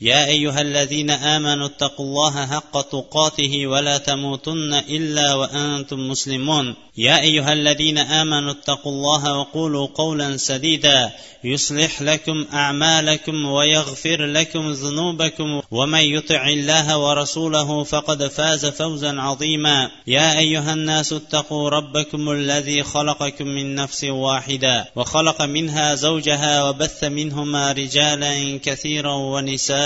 يا أيها الذين آمنوا اتقوا الله حق تقاته ولا تموتن إلا وأنتم مسلمون. يا أيها الذين آمنوا اتقوا الله وقولوا قولا سديدا. يصلح لكم أعمالكم ويغفر لكم ذنوبكم. ومن يطع الله ورسوله فقد فاز فوزا عظيما. يا أيها الناس اتقوا ربكم الذي خلقكم من نفس واحدة وخلق منها زوجها وبث منهما رجالا كثيرا ونساء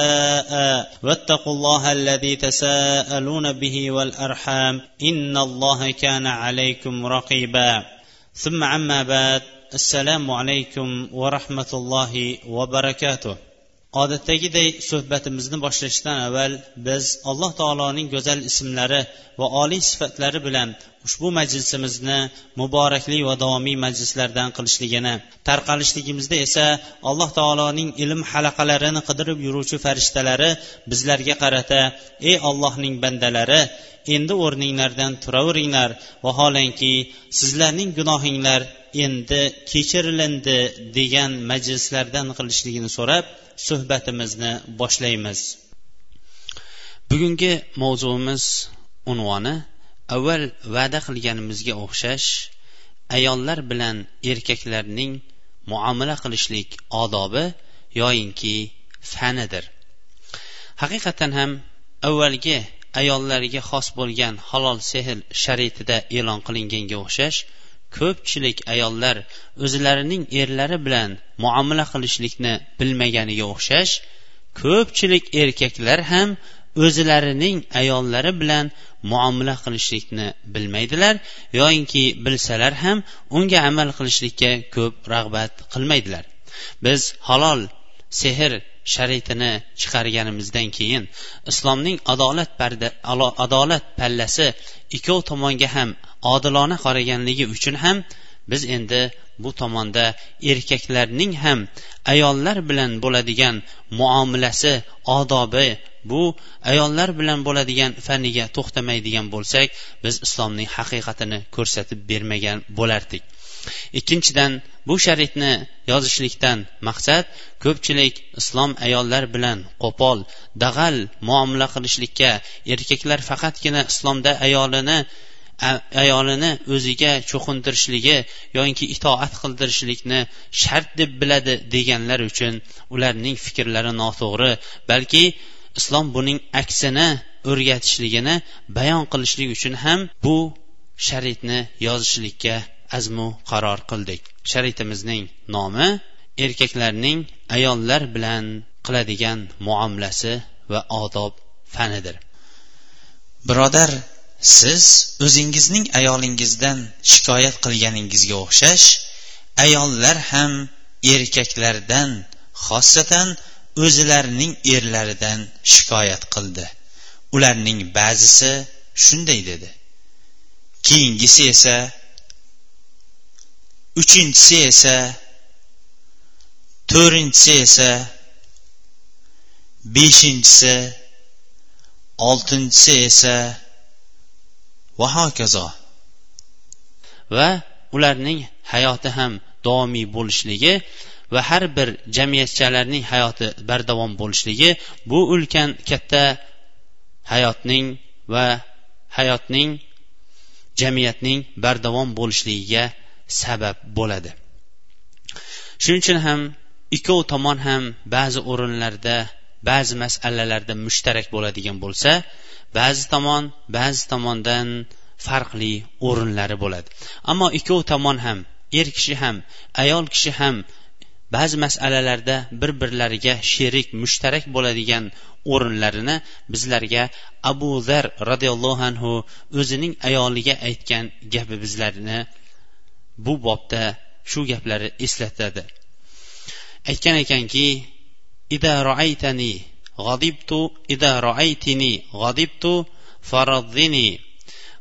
واتقوا الله الذي تساءلون به والأرحام إن الله كان عليكم رقيبا. ثم عما بعد السلام عليكم ورحمة الله وبركاته. Odatdagiday suhbatimizni boshlashdan avval biz alloh taoloning go'zal ismlari va oliy sifatlari bilan ushbu majlisimizni muborakli va davomiy majlislardan qilishligini tarqalishligimizda esa alloh taoloning ilm halaqalarini qidirib yuruvchi farishtalari bizlarga qarata ey ollohning bandalari endi o'rninglardan turaveringlar vaholanki sizlarning gunohinglar endi kechirilindi degan majlislardan qilishligini so'rab suhbatimizni boshlaymiz. Bugungi mavzuimiz unvoni avval va'da qilganimizga o'xshash ayollar bilan erkaklarning muomala qilishlik odobi yoyinki fanidir. Haqiqatan ham avvalgi ayollarga xos bo'lgan halol sehr shariatida e'lon qilinganga o'xshash ko'pchilik ayollar o'zlarining erlari bilan muomala qilishlikni bilmaganiga o'xshash ko'pchilik erkaklar ham o'zlarining ayollari bilan muomala qilishlikni bilmaydilar yoyinki bilsalar ham unga amal qilishlikka ko'p rag'bat qilmaydilar. Biz halol sehr shariatini chiqarganimizdan keyin islomning adolat parda adolat pallasi ikkov tomonga ham odilona qaraganligi uchun ham biz endi bu tomonda erkaklarning ham ayollar bilan bo'ladigan muomalasi odobi bu ayollar bilan bo'ladigan faniga to'xtamaydigan bo'lsak biz islomning haqiqatini ko'rsatib bermagan bo'lardik. Ikkinchidan bu shariatni yozishlikdan maqsad ko'pchilik islom ayollar bilan qo'pol dag'al muomala qilishlikka erkaklar faqatgina islomda ayolini ayolini o'ziga cho'qintirishligi yoki itoat qildirishlikni shart deb biladi deganlar uchun ularning fikrlari noto'g'ri balki islom buning aksini o'rgatishligini bayon qilishlik uchun ham bu shariatni yozishlikka azmu qaror qildik. Shariatimizning nomi erkaklarning ayollar bilan qiladigan muomalasi va odob fanidir. Birodar siz o'zingizning ayolingizdan shikoyat qilganingizga o'xshash ayollar ham erkaklardan xossatan o'zilarining erlaridan shikoyat qildi. Ularning ba'zisi shunday dedi. Keyingisi esa uchinchisi esa to'rtinchisi esa beshinchisi oltinchisi esa va hokazo. Va ularning hayoti ham davomiy bo'lishligi va har bir jamiyatchalarning hayoti bardavom bo'lishligi bu ulkan katta hayotning va hayotning jamiyatning bardavom bo'lishligiga sabab bo'ladi. Shuning uchun ham ikkov tomon ham ba'zi o'rinlarda ba'zi masalalarda mushtarak bo'ladigan bo'lsa ba'zi tomon ba'zi tomondan farqli o'rinlari bo'ladi. Ammo ikkov tomon ham er kishi ham ayol kishi ham ba'zi masalalarda bir birlariga sherik mushtarak bo'ladigan o'rinlarini bizlarga abu zar roziyallohu anhu o'zining ayoliga aytgan gapi bizlarni bu bobda shu gaplari eslatadi. Aytgan ekanki ida roaytani غضبت إذا رأيتني غضبت فرضني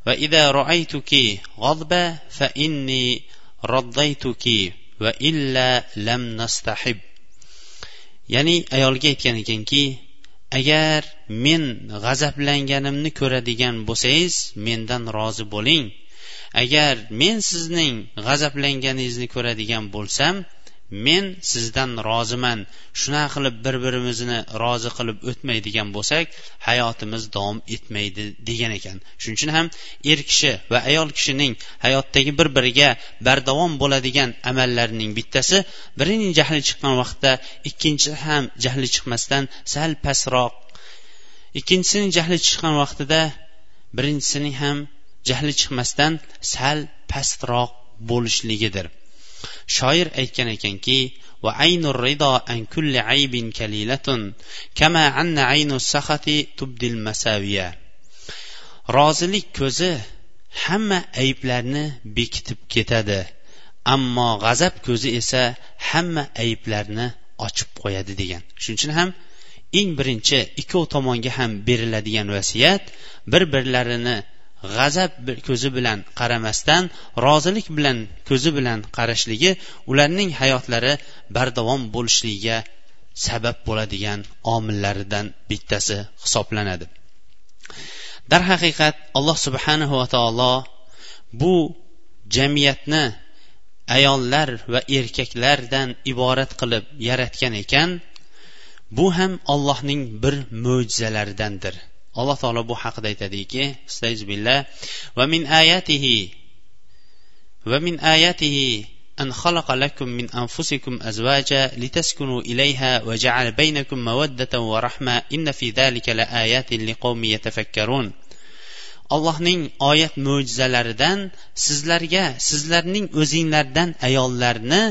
وإذا رأيتك غضبا فإني رضيتك وإلا لم نستحب. ya'ni ayolga aytgan ekanki agar men g'azablanganimni ko'radigan bo'lsangiz mendan rozi bo'ling. Agar men sizning g'azablanganingizni ko'radigan bo'lsam men sizdan roziman. Shunaqa qilib bir birimizni rozi qilib o'tmaydigan bo'lsak hayotimiz davom etmaydi degan ekan. Shuning uchun ham er kishi va ayol kishining hayotdagi bir biriga bardavom bo'ladigan amallarining bittasi birining jahli chiqqan vaqtda ikkinchisi ham jahli chiqmasdan sal pastroq. Ikkinchisining jahli chiqqan vaqtida birinchisining ham jahli chiqmasdan sal pastroq bo'lishligidir. Shoir aytgan ekanki va aynur rido an kulli aybin kalilatun kama anna aynu sahati tubdil masaviya rozilik ko'zi hamma ayblarni bekitib ketadi ammo g'azab ko'zi esa hamma ayblarni ochib qo'yadi degan. Shuning uchun ham eng birinchi ikkov tomonga ham beriladigan vasiyat bir birlarini g'azab ko'zi bilan qaramasdan rozilik bilan ko'zi bilan qarashligi ularning hayotlari bardavom bo'lishligiga sabab bo'ladigan omillaridan bittasi hisoblanadi. Darhaqiqat alloh subhanahu va taolo bu jamiyatni ayollar va erkaklardan iborat qilib yaratgan ekan bu ham allohning bir mo'jizalaridandir. alloh taolo bu haqida aytadiki billah va min ayatihi va min ayatihi أن خلق لكم من أنفسكم أزواجا لتسكنوا إليها وجعل بينكم مودة ورحمة إن في ذلك لآيات لقوم يتفكرون allohning oyat mo'jizalaridan sizlarga sizlarning o'zinglardan ayollarni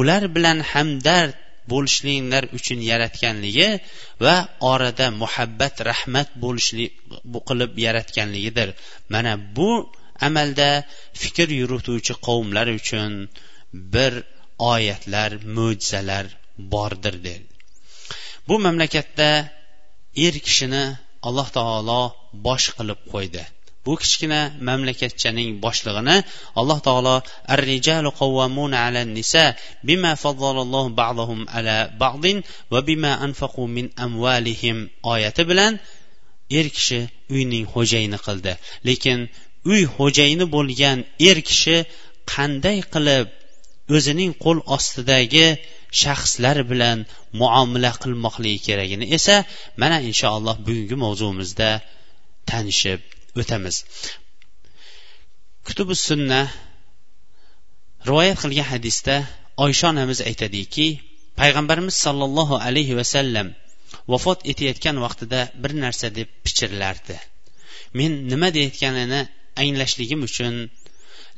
ular bilan hamdard bo'lishliklar uchun yaratganligi va orada muhabbat rahmat bo'lishlik qilib yaratganligidir. Mana bu amalda fikr yurituvchi qavmlar uchun bir oyatlar mo'jizalar bordir dedi. Bu mamlakatda er kishini alloh taolo bosh qilib qo'ydi. Bu kichkina mamlakatchaning boshlig'ini alloh taolo ar rijalu qawwamuna ala nisa bima fazzalallohu ba'dahum ala ba'din va bima anfaqu min amwalihim oyati bilan er kishi uyning xo'jayini qildi. Lekin uy xo'jayini bo'lgan er kishi qanday qilib o'zining qo'l ostidagi shaxslar bilan muomala qilmoqligi keragini esa mana inshaalloh bugungi mavzuimizda tanishib o'tamiz. Kutubi sunna rivoyat qilgan hadisda oysha onamiz aytadiki payg'ambarimiz sollallohu alayhi vasallam vafot etayotgan vaqtida bir narsa deb pichirlardi. Men nima deyayotganini anglashligim uchun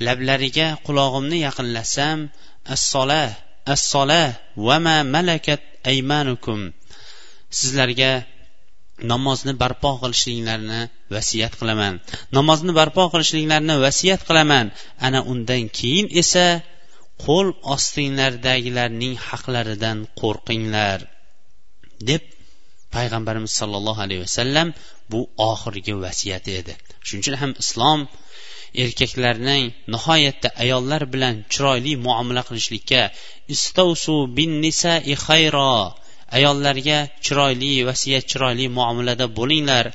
lablariga qulog'imni yaqinlasam assola assola va ma malakat aymanukum? sizlarga namozni barpo qilishliklarini vasiyat qilaman. Namozni barpo qilishliklarini vasiyat qilaman. Ana undan keyin esa qo'l ostinglardagilarning haqlaridan qo'rqinglar deb payg'ambarimiz sollallohu alayhi vasallam bu oxirgi vasiyati edi. Shuning uchun ham islom erkaklarning nihoyatda ayollar bilan chiroyli muomala qilishlikka istavsu bin nisai xayro ayollarga chiroyli vasiyat chiroyli muomalada bo'linglar.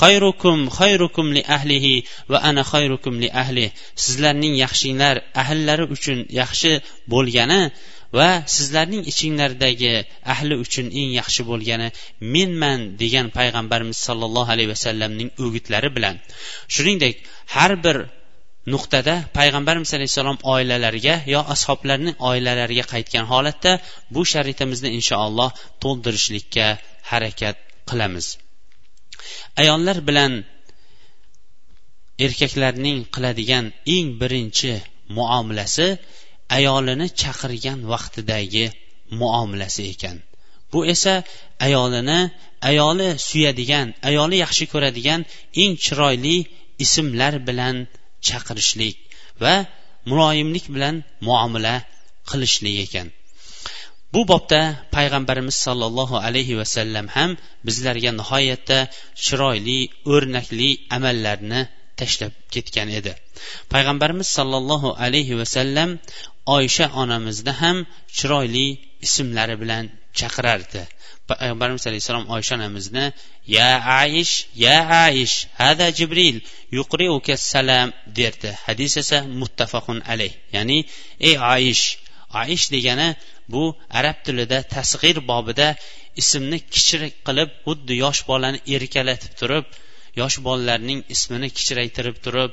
Xayrukum xayrukum li ahlihi va ana xayrukum li ahli. Sizlarning yaxshinglar ahllari uchun yaxshi bo'lgani va sizlarning ichinglardagi ahli uchun eng yaxshi bo'lgani menman degan payg'ambarimiz sollallohu alayhi vasallamning o'gitlari bilan. Shuningdek har bir nuqtada payg'ambarimiz alayhissalom oilalariga yo ashoblarni oilalariga qaytgan holatda bu sharitimizni inshaalloh to'ldirishlikka harakat qilamiz. Ayollar bilan erkaklarning qiladigan eng birinchi muomalasi ayolini chaqirgan vaqtidagi muomalasi ekan. Bu esa ayolini ayoli suyadigan ayoli yaxshi ko'radigan eng chiroyli ismlar bilan chaqirishlik va muloyimlik bilan muomala qilishlik ekan. Bu bobda payg'ambarimiz sollallohu alayhi vasallam ham bizlarga nihoyatda chiroyli o'rnakli amallarni tashlab ketgan edi. Payg'ambarimiz sollallohu alayhi vasallam oysha onamizni ham chiroyli ismlari bilan chaqirardi. Payg'ambarimiz alayhissalom oysha onamizni ya aish ya aish hada jibril yuqriuka salam derdi. Hadis esa muttafaqun alayh. Ya'ni ey aish aish degani bu arab tilida tasg'ir bobida ismni kichik qilib xuddi yosh bolani erkalatib turib yosh bolalarning ismini kichraytirib turib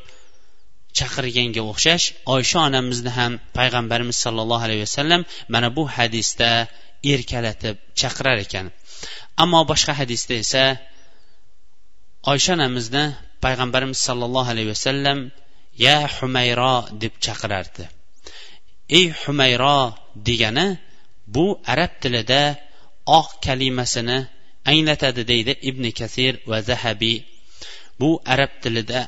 chaqirganga o'xshash oysha onamizni ham payg'ambarimiz sollallohu alayhi vasallam mana bu hadisda erkalatib chaqirar ekan. Ammo boshqa hadisda esa oysha onamizni payg'ambarimiz sollallohu alayhi vasallam ya humayro deb chaqirardi. Ey humayro degani bu arab tilida oq kalimasini anglatadi deydi ibn kasir va zahabiy bu arab tilida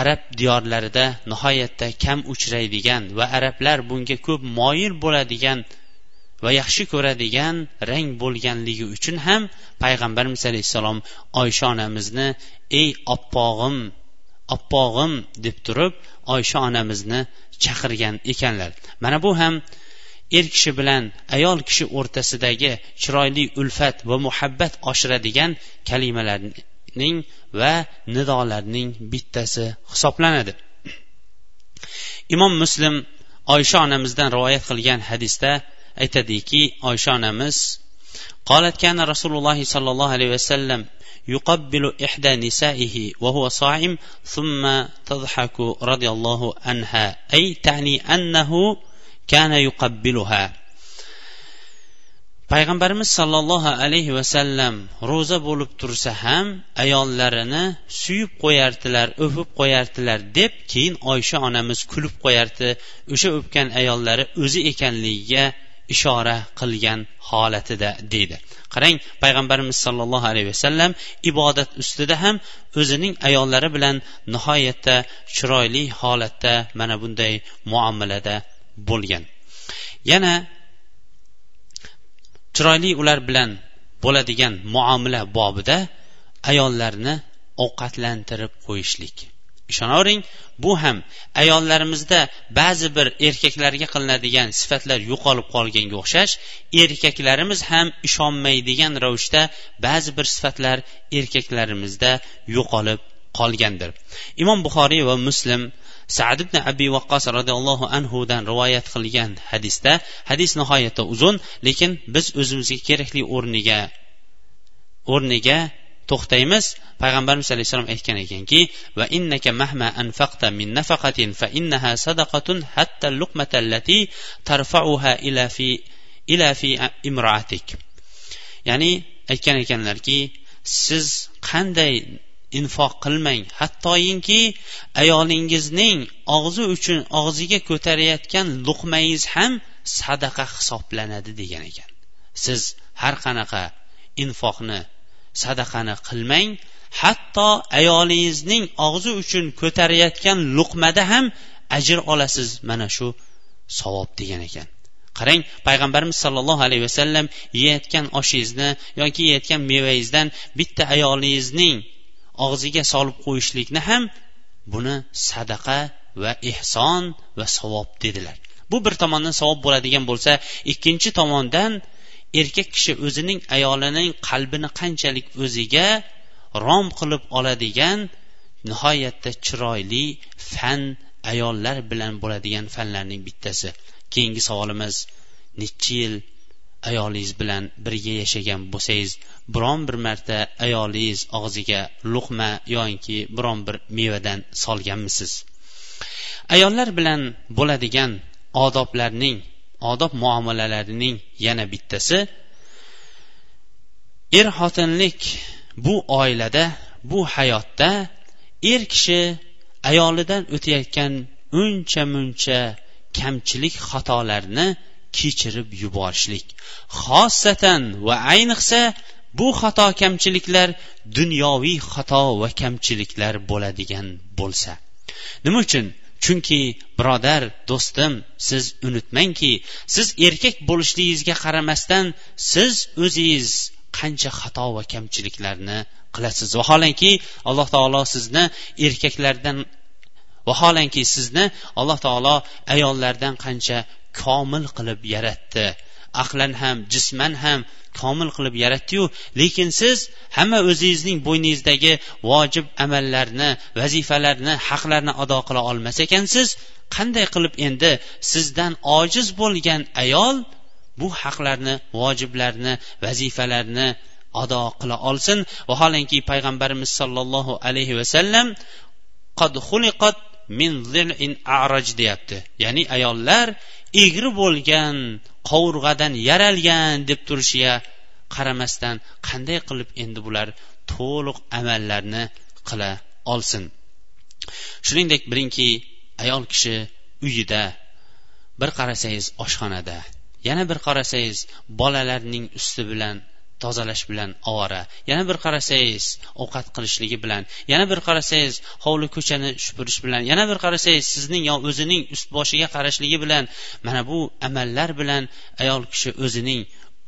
arab diyorlarida nihoyatda kam uchraydigan va arablar bunga ko'p moyil bo'ladigan va yaxshi ko'radigan rang bo'lganligi uchun ham payg'ambarimiz alayhissalom oysha onamizni ey oppog'im oppog'im deb turib oysha onamizni chaqirgan ekanlar. Mana bu ham er kishi bilan ayol kishi o'rtasidagi chiroyli ulfat va muhabbat oshiradigan kalimalarning va nidolarning bittasi hisoblanadi. Imom muslim oysha onamizdan rivoyat qilgan hadisda aytadiki oysha onamiz قالت كان رسول الله صلى الله عليه وسلم يقبل إحدى نسائه وهو صائم ثم تضحك رضي الله عنها أي تعني أنه كان يقبلها payg'ambarimiz sollallohu alayhi vasallam ro'za bo'lib tursa ham ayollarini suyib qo'yardilar o'pib qo'yardilar deb keyin oysha onamiz kulib qo'yardi o'sha o'pgan ayollari o'zi ekanligiga ishora qilgan holatida deydi. Qarang payg'ambarimiz sollallohu alayhi vasallam ibodat ustida ham o'zining ayollari bilan nihoyatda chiroyli holatda mana bunday muomalada bo'lgan. Yana chiroyli ular bilan bo'ladigan muomala bobida ayollarni ovqatlantirib qo'yishlik. Ishonavering bu ham ayollarimizda ba'zi bir erkaklarga qilinadigan sifatlar yo'qolib qolganga o'xshash erkaklarimiz ham ishonmaydigan ravishda ba'zi bir sifatlar erkaklarimizda yo'qolib qolgandir. Imom buxoriy va muslim sad ibn abi vaqqos roziyallohu anhudan rivoyat qilgan hadisda hadis nihoyatda uzun lekin biz o'zimizga kerakli o'rniga o'rniga to'xtaymiz. Payg'ambarimiz alayhissalom aytgan ekanki va innaka mahma anfaqta min nafaqatin fa innaha sadaqatun hatta luqmata allati tarfa'uha ila fi ila fi imraatik. Ya'ni aytgan ekanlarki siz qanday infoq qilmang hattoyinki ayolingizning og'zi uchun og'ziga ko'tarayotgan luqmangiz ham sadaqa hisoblanadi degan ekan. Siz har qanaqa infoqni sadaqani qilmang. Hatto ayolingizning og'zi uchun ko'tarayotgan luqmada ham ajr olasiz mana shu savob degan ekan. Qarang payg'ambarimiz sollallohu alayhi vasallam yeyayotgan oshingizni yoki yeyayotgan mevangizdan bitta ayolingizning og'ziga solib qo'yishlikni ham buni sadaqa va ehson va savob dedilar. Bu bir tomondan savob bo'ladigan bo'lsa ikkinchi tomondan erkak kishi o'zining ayolining qalbini qanchalik o'ziga rom qilib oladigan nihoyatda chiroyli fan ayollar bilan bo'ladigan fanlarning bittasi. Keyingi savolimiz necha yil ayolingiz bilan birga yashagan bo'lsangiz biron bir marta ayolingiz og'ziga luqma yoki biron bir mevadan solganmisiz? Ayollar bilan bo'ladigan odoblarning odob muomalalarining yana bittasi er xotinlik bu oilada bu hayotda er kishi ayolidan o'tayotgan uncha muncha kamchilik xatolarni kechirib yuborishlik. Xossatan va ayniqsa bu xato kamchiliklar dunyoviy xato va kamchiliklar bo'ladigan bo'lsa. Nima uchun? Chunki birodar do'stim siz unutmangki siz erkak bo'lishligingizga qaramasdan siz o'zingiz qancha xato va kamchiliklarni qilasiz. Vaholanki alloh taolo sizni erkaklardan vaholanki sizni alloh taolo ayollardan qancha komil qilib yaratdi. Aqlan ham jisman ham komil qilib yaratdiyu. Lekin siz hamma o'zingizning bo'yningizdagi vojib amallarni vazifalarni haqlarni ado qila olmas ekansiz qanday qilib endi sizdan ojiz bo'lgan ayol bu haqlarni vojiblarni vazifalarni ado qila olsin. Vaholanki payg'ambarimiz sollallohu alayhi vasallam qad xuliqat min araj deyapti. Ya'ni ayollar egri bo'lgan qovurg'adan yaralgan deb turishiga qaramasdan qanday qilib endi bular to'liq amallarni qila olsin? Shuningdek bilingki ayol kishi uyida bir qarasangiz oshxonada yana bir qarasangiz bolalarning usti bilan tozalash bilan ovora. Yana bir qarasangiz ovqat qilishligi bilan yana bir qarasangiz hovli ko'chani supurish bilan yana bir qarasangiz sizning yo o'zining ust boshiga qarashligi bilan mana bu amallar bilan ayol kishi o'zining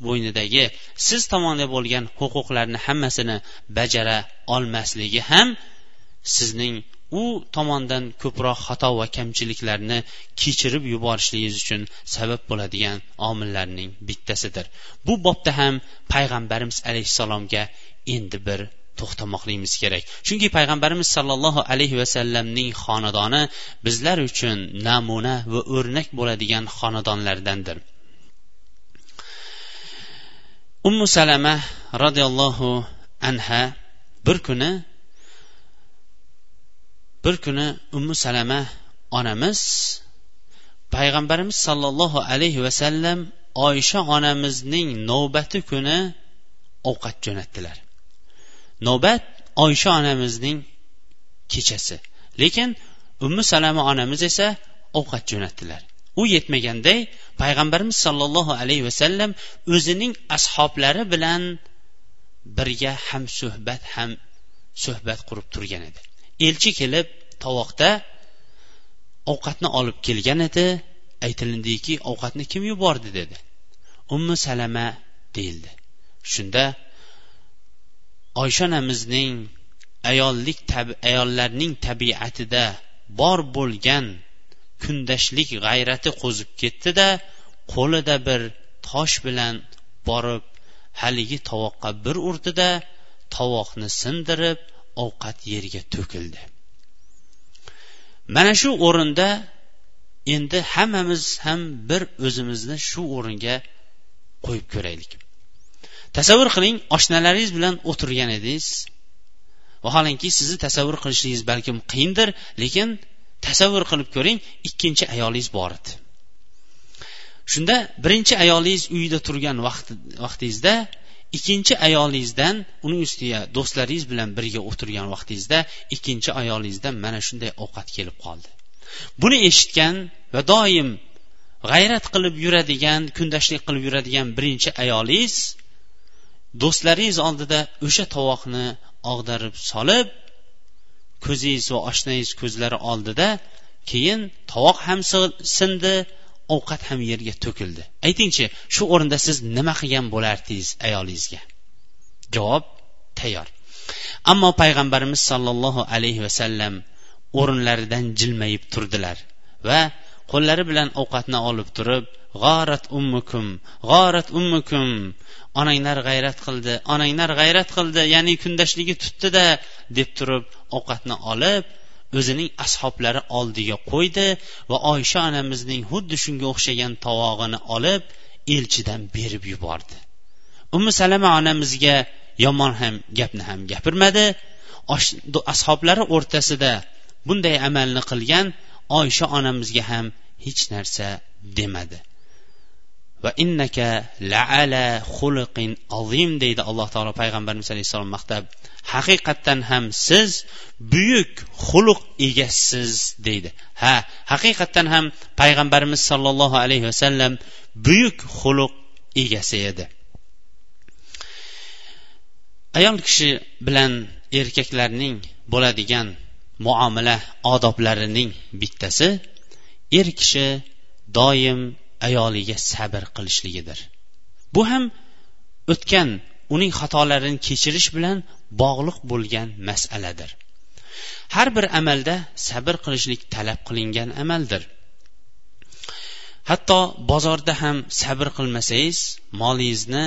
bo'ynidagi siz tomonda bo'lgan huquqlarni hammasini bajara olmasligi ham sizning u tomondan ko'proq xato va kamchiliklarni kechirib yuborishligingiz uchun sabab bo'ladigan omillarning bittasidir. Bu bobda ham payg'ambarimiz alayhissalomga endi bir to'xtamoqligimiz kerak. Chunki payg'ambarimiz sollallohu alayhi vasallamning xonadoni bizlar uchun namuna va o'rnak bo'ladigan xonadonlardandir. Ummu salama roziyallohu anha bir kuni bir kuni ummu salama onamiz payg'ambarimiz sollallohu alayhi vasallam oysha onamizning navbati kuni ovqat jo'natdilar. Navbat oysha onamizning kechasi. Lekin ummu salama onamiz esa ovqat jo'natdilar. U yetmaganday payg'ambarimiz sollallohu alayhi vasallam o'zining ashoblari bilan birga ham suhbat ham suhbat qurib turgan edi. Elchi kelib tovoqda ovqatni olib kelgan edi. Aytilindiki ovqatni kim yubordi dedi. Ummu salama deyildi. Shunda oysha onamizning ayollik ayollarning tabiatida bor bo'lgan kundashlik g'ayrati qo'zib ketdida qo'lida bir tosh bilan borib haligi tovoqqa bir urdida tovoqni sindirib ovqat yerga to'kildi. Mana shu o'rinda endi hammamiz ham bir o'zimizni shu o'ringa qo'yib ko'raylik. Tasavvur qiling oshnalaringiz bilan o'tirgan edingiz vaholanki sizni tasavvur qilishingiz balkim qiyindir lekin tasavvur qilib ko'ring ikkinchi ayolingiz bor edi. Shunda birinchi ayolingiz uyda turgan vaqtingizda ikkinchi ayolingizdan uning ustiga do'stlaringiz bilan birga o'tirgan vaqtingizda ikkinchi ayolingizdan mana shunday ovqat kelib qoldi. Buni eshitgan va doim g'ayrat qilib yuradigan kundashlik qilib yuradigan birinchi ayolingiz do'stlaringiz oldida o'sha tovoqni og'darib solib ko'zingiz va oshnangiz ko'zlari oldida keyin tovoq ham sindi ovqat ham yerga to'kildi. Aytingchi shu o'rinda siz nima qilgan bo'lardingiz ayolingizga? Javob tayyor. Ammo payg'ambarimiz sollallohu alayhi vasallam o'rinlaridan jilmayib turdilar va qo'llari bilan ovqatni olib turib g'orat ummukum g'orat ummukum onanglar g'ayrat qildi onanglar g'ayrat qildi ya'ni kundashligi tutdida deb turib ovqatni olib o'zining ashoblari oldiga qo'ydi va oysha onamizning xuddi shunga o'xshagan tovog'ini olib elchidan berib yubordi. Umi salama onamizga yomon ham gapni ham gapirmadi. Ashoblari o'rtasida bunday amalni qilgan oysha onamizga ham hech narsa demadi. Va innaka laala xuluqin azim deydi alloh taolo payg'ambarimiz alayhissalom maqtab. Haqiqatdan ham siz buyuk xuluq egasiz deydi. Ha haqiqatdan ham payg'ambarimiz sollallohu alayhi vasallam buyuk xuluq egasi edi. Ayol kishi bilan erkaklarning bo'ladigan muomala odoblarining bittasi er kishi doim ayoliga sabr qilishligidir. Bu ham o'tgan uning xatolarini kechirish bilan bog'liq bo'lgan masaladir. Har bir amalda sabr qilishlik talab qilingan amaldir. Hatto bozorda ham sabr qilmasangiz molingizni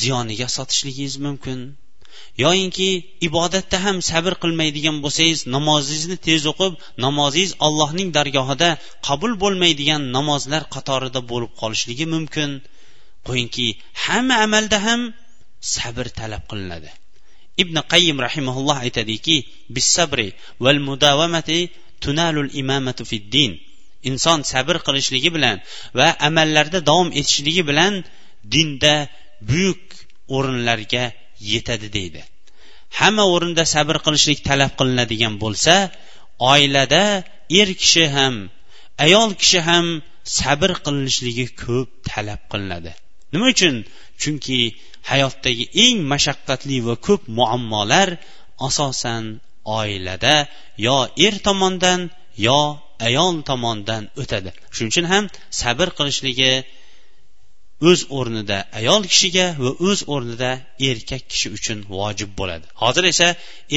ziyoniga sotishligingiz mumkin. Yoyinki ibodatda ham sabr qilmaydigan bo'lsangiz namozingizni tez o'qib namozingiz allohning dargohida qabul bo'lmaydigan namozlar qatorida bo'lib qolishligi mumkin. Qo'yingki hamma amalda ham sabr talab qilinadi. Ibn qayyim rahimaulloh aytadiki sabri val mudavamati tunalul imamatu fid din. Inson sabr qilishligi bilan va amallarda davom etishligi bilan dinda buyuk o'rinlarga yetadi deydi. Hamma o'rinda sabr qilishlik talab qilinadigan bo'lsa oilada er kishi ham ayol kishi ham sabr qilinishligi ko'p talab qilinadi. Nima uchun? Chunki hayotdagi eng mashaqqatli va ko'p muammolar asosan oilada yo er tomondan yo ayol tomonidan o'tadi. Shuning uchun ham sabr qilishligi o'z o'rnida ayol kishiga va o'z o'rnida erkak kishi uchun vojib bo'ladi. Hozir esa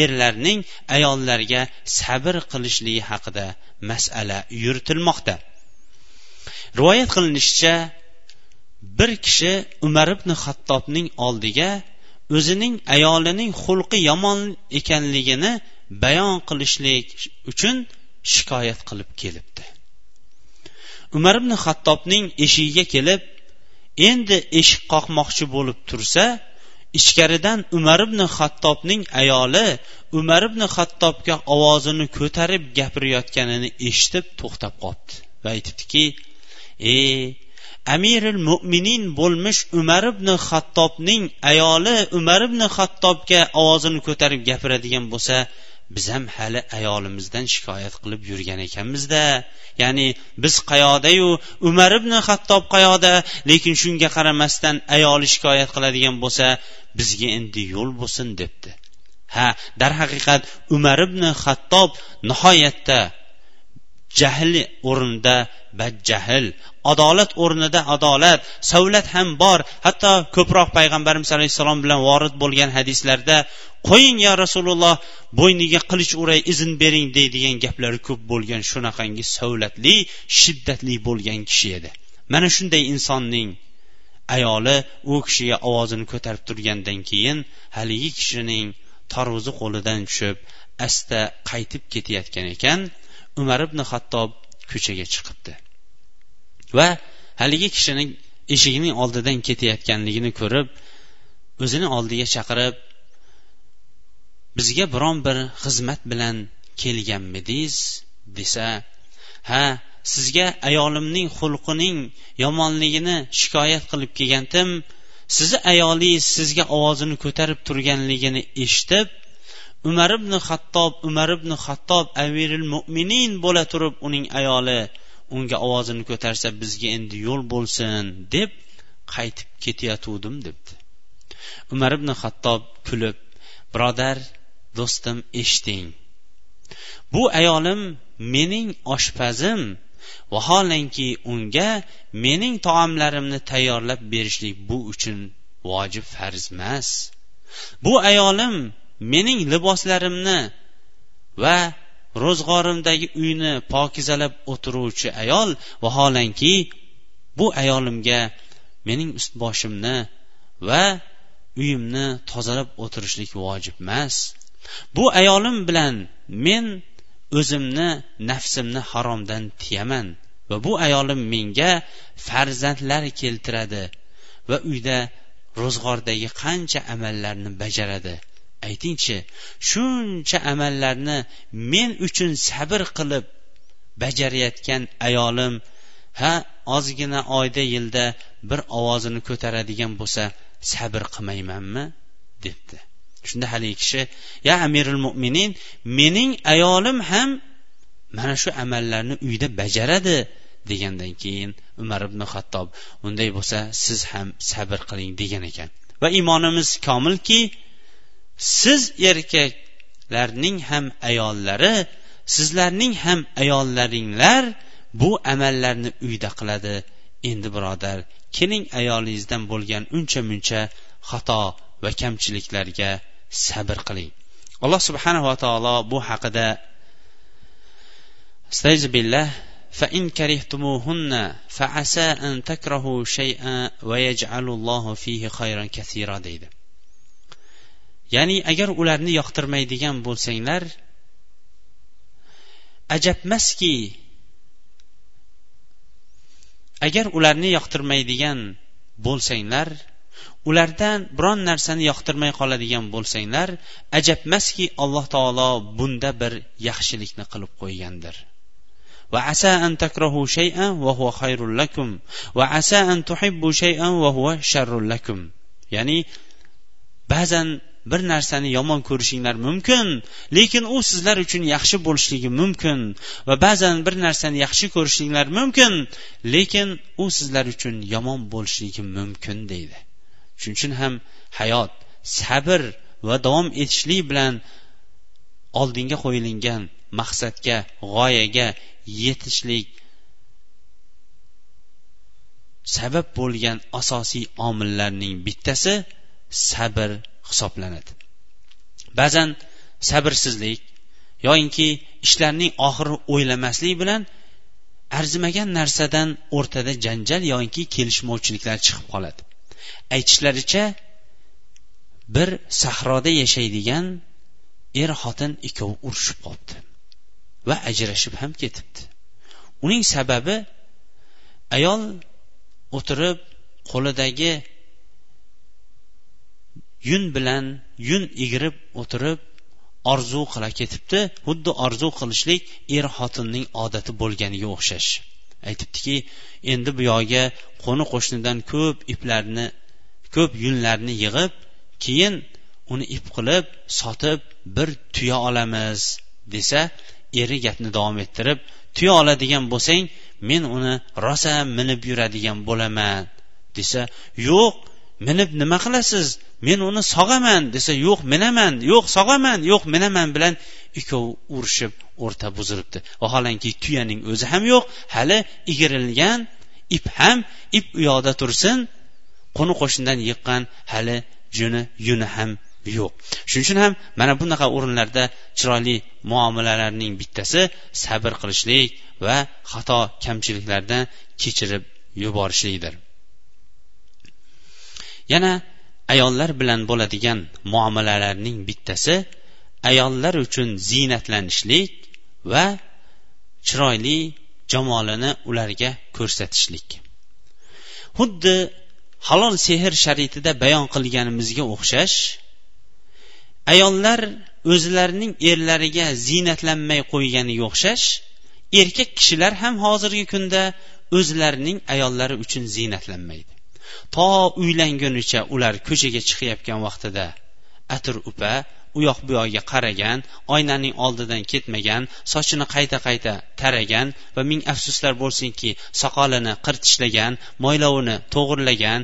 erlarning ayollarga sabr qilishligi haqida masala yuritilmoqda. Rivoyat qilinishicha bir kishi umar ibn xattobning oldiga o'zining ayolining xulqi yomon ekanligini bayon qilishlik uchun shikoyat qilib kelibdi. Umar ibn xattobning eshigiga kelib endi eshik qoqmoqchi bo'lib tursa ichkaridan umar ibn xattobning ayoli umar ibn xattobga ovozini ko'tarib gapirayotganini eshitib to'xtab qolibdi va aytibdiki ey amiril mo'minin bo'lmish umar ibn xattobning ayoli umar ibn xattobga ovozini ko'tarib gapiradigan bo'lsa biz ham hali ayolimizdan shikoyat qilib yurgan ekanmizda ya'ni biz qayodayu umar ibn hattob qayoda lekin shunga qaramasdan ayoli shikoyat qiladigan bo'lsa bizga endi yo'l bo'lsin debdi. Ha darhaqiqat umar ibn hattob nihoyatda jahli o'rnida badjahl adolat o'rnida adolat. Savlat ham bor. Hatto ko'proq payg'ambarimiz alayhissalom bilan vorid bo'lgan hadislarda qo'ying yo rasululloh bo'yniga qilich uray izn bering deydigan gaplari ko'p bo'lgan shunaqangi savlatli shiddatli bo'lgan kishi edi. Mana shunday insonning ayoli u kishiga ovozini ko'tarib turgandan keyin haligi kishining tarvuzi qo'lidan tushib asta qaytib ketayotgan ekan. Umar ibn hattob ko'chaga chiqibdi. Va haligi kishining eshigining oldidan ketayotganligini ko'rib o'zini oldiga chaqirib bizga biron bir xizmat bilan kelganmidingiz? desa ha sizga ayolimning xulqining yomonligini shikoyat qilib kelgandim. Sizni ayolingiz sizga ovozini ko'tarib turganligini eshitib umar ibn xattob umar ibn xattob amiril mo'minin bo'la turib uning ayoli unga ovozini ko'tarsa bizga endi yo'l bo'lsin deb qaytib ketayotuvdim debdi. Umar ibn xattob kulib birodar do'stim eshiting. Bu ayolim mening oshpazim. Vaholanki unga mening taomlarimni tayyorlab berishlik bu uchun vojib farz emas. Bu ayolim mening liboslarimni va ro'zg'orimdagi uyni pokizalab o'tiruvchi ayol vaholanki bu ayolimga mening ust boshimni va uyimni tozalab o'tirishlik vojib emas. Bu ayolim bilan men o'zimni nafsimni haromdan tiyaman va bu ayolim menga farzandlar keltiradi va uyda ro'zg'ordagi qancha amallarni bajaradi. Aytingchi shuncha amallarni men uchun sabr qilib bajarayotgan ayolim ha ozgina oyda yilda bir ovozini ko'taradigan bo'lsa sabr qilmaymanmi? debdi. Shunda haligi kishi ya amirul mo'minin mening ayolim ham mana shu amallarni uyda bajaradi degandan keyin umar ibn xattob unday bo'lsa siz ham sabr qiling degan ekan. Va iymonimiz komilki siz erkaklarning ham ayollari sizlarning ham ayollaringlar bu amallarni uyda qiladi endi birodar keling ayolingizdan bo'lgan uncha muncha xato va kamchiliklarga sabr qiling alloh subhanava taolo bu haqida billah فإن كرهتموهن فعسى أن تكرهوا شيئا ويجعل الله فيه خيرا كثيرا deydi ya'ni agar ularni yoqtirmaydigan bo'lsanglar ajabmaski agar ularni yoqtirmaydigan bo'lsanglar ulardan biron narsani yoqtirmay qoladigan bo'lsanglar ajabmaski alloh taolo bunda bir yaxshilikni qilib qo'ygandir وعسى أن تكرهوا شيئا وهو خير لكم وعسى أن تحبوا شيئا وهو شر لكم ya'ni ba'zan bir narsani yomon ko'rishinglar mumkin lekin u sizlar uchun yaxshi bo'lishligi mumkin va ba'zan bir narsani yaxshi ko'rishinglar mumkin lekin u sizlar uchun yomon bo'lishligi mumkin deydi. Shuning uchun ham hayot sabr va davom etishlik bilan oldinga qo'yilgan maqsadga g'oyaga yetishlik sabab bo'lgan asosiy omillarning bittasi sabr hisoblanadi. Ba'zan sabrsizlik yoyinki ishlarning oxiri o'ylamaslik bilan arzimagan narsadan o'rtada janjal yoki kelishmovchiliklar chiqib qoladi. Aytishlaricha bir sahroda yashaydigan er xotin ikkovi urushib qolibdi va ajrashib ham ketibdi. Uning sababi ayol o'tirib qo'lidagi yun bilan yun egirib o'tirib orzu qila ketibdi. Xuddi orzu qilishlik er xotinning odati bo'lganiga o'xshash. Aytibdiki endi bu yoqga qo'ni qo'shnidan ko'p iplarni ko'p yunlarni yig'ib keyin uni ip qilib sotib bir tuya olamiz desa eri gapni davom ettirib tuya oladigan bo'lsang men uni rosa minib yuradigan bo'laman desa yo'q minib nima qilasiz? Men uni sog'aman desa yo'q minaman yo'q sog'aman yo'q minaman bilan ikkovi urushib o'rta buzilibdi. Vaholanki tuyaning o'zi ham yo'q hali egirilgan ip ham ip u yoqda tursin qo'ni qo'shnidan yiqqan hali juni yuni ham yo'q. Shuning uchun ham mana bunaqa o'rinlarda chiroyli muomalalarning bittasi sabr qilishlik va xato kamchiliklardan kechirib yuborishlikdir. Yana ayollar bilan bo'ladigan muomalalarning bittasi ayollar uchun ziynatlanishlik va chiroyli jamolini ularga ko'rsatishlik. Xuddi halol sehr sharitida bayon qilganimizga o'xshash ayollar o'zlarining erlariga ziynatlanmay qo'yganiga o'xshash erkak kishilar ham hozirgi kunda o'zlarining ayollari uchun ziynatlanmaydi to uylangunicha ular ko'chaga chiqayotgan vaqtida atir upa u yoq bu yoqqa qaragan oynaning oldidan ketmagan sochini qayta qayta taragan va ming afsuslar bo'lsinki soqolini qirtishlagan mo'ylovini to'g'irlagan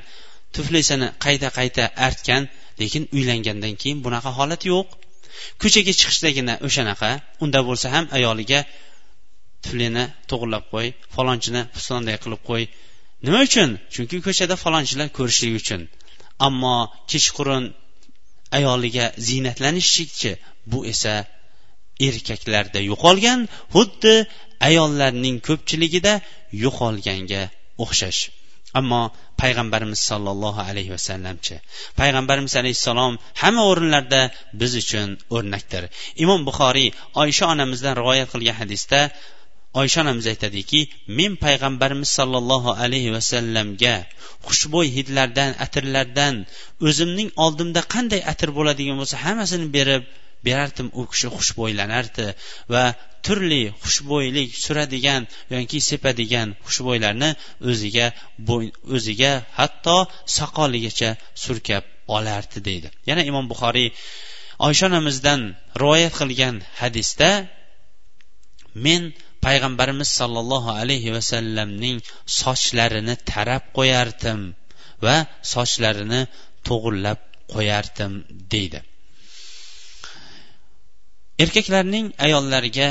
tuflisini qayta qayta artgan lekin uylangandan keyin bunaqa holat yo'q. Ko'chaga chiqishdagina o'shanaqa unda bo'lsa ham ayoliga tuflini to'g'irlab qo'y falonchini pistonday qilib qo'y nima uchun? Chunki ko'chada falonchilar ko'rishligi uchun. Ammo kechqurun ayoliga ziynatlanishlikchi bu esa erkaklarda yo'qolgan xuddi ayollarning ko'pchiligida yo'qolganga o'xshash. Ammo payg'ambarimiz sollallohu alayhi vasallamchi payg'ambarimiz alayhissalom hamma o'rinlarda biz uchun o'rnakdir. Imom buxoriy oysha onamizdan rivoyat qilgan hadisda oysha onamiz aytadiki men payg'ambarimiz sollallohu alayhi vasallamga xushbo'y hidlardan atirlardan o'zimning oldimda qanday atir bo'ladigan bo'lsa hammasini berib berardim. U kishi xushbo'ylanardi va turli xushbo'ylik suradigan yoki sepadigan xushbo'ylarni o'ziga o'ziga hatto soqoligacha surkab olardi deydi. Yana imom buxoriy oysha onamizdan rivoyat qilgan hadisda men payg'ambarimiz sollallohu alayhi vasallamning sochlarini tarab qo'yardim va sochlarini to'g'irlab qo'yardim deydi. Erkaklarning ayollarga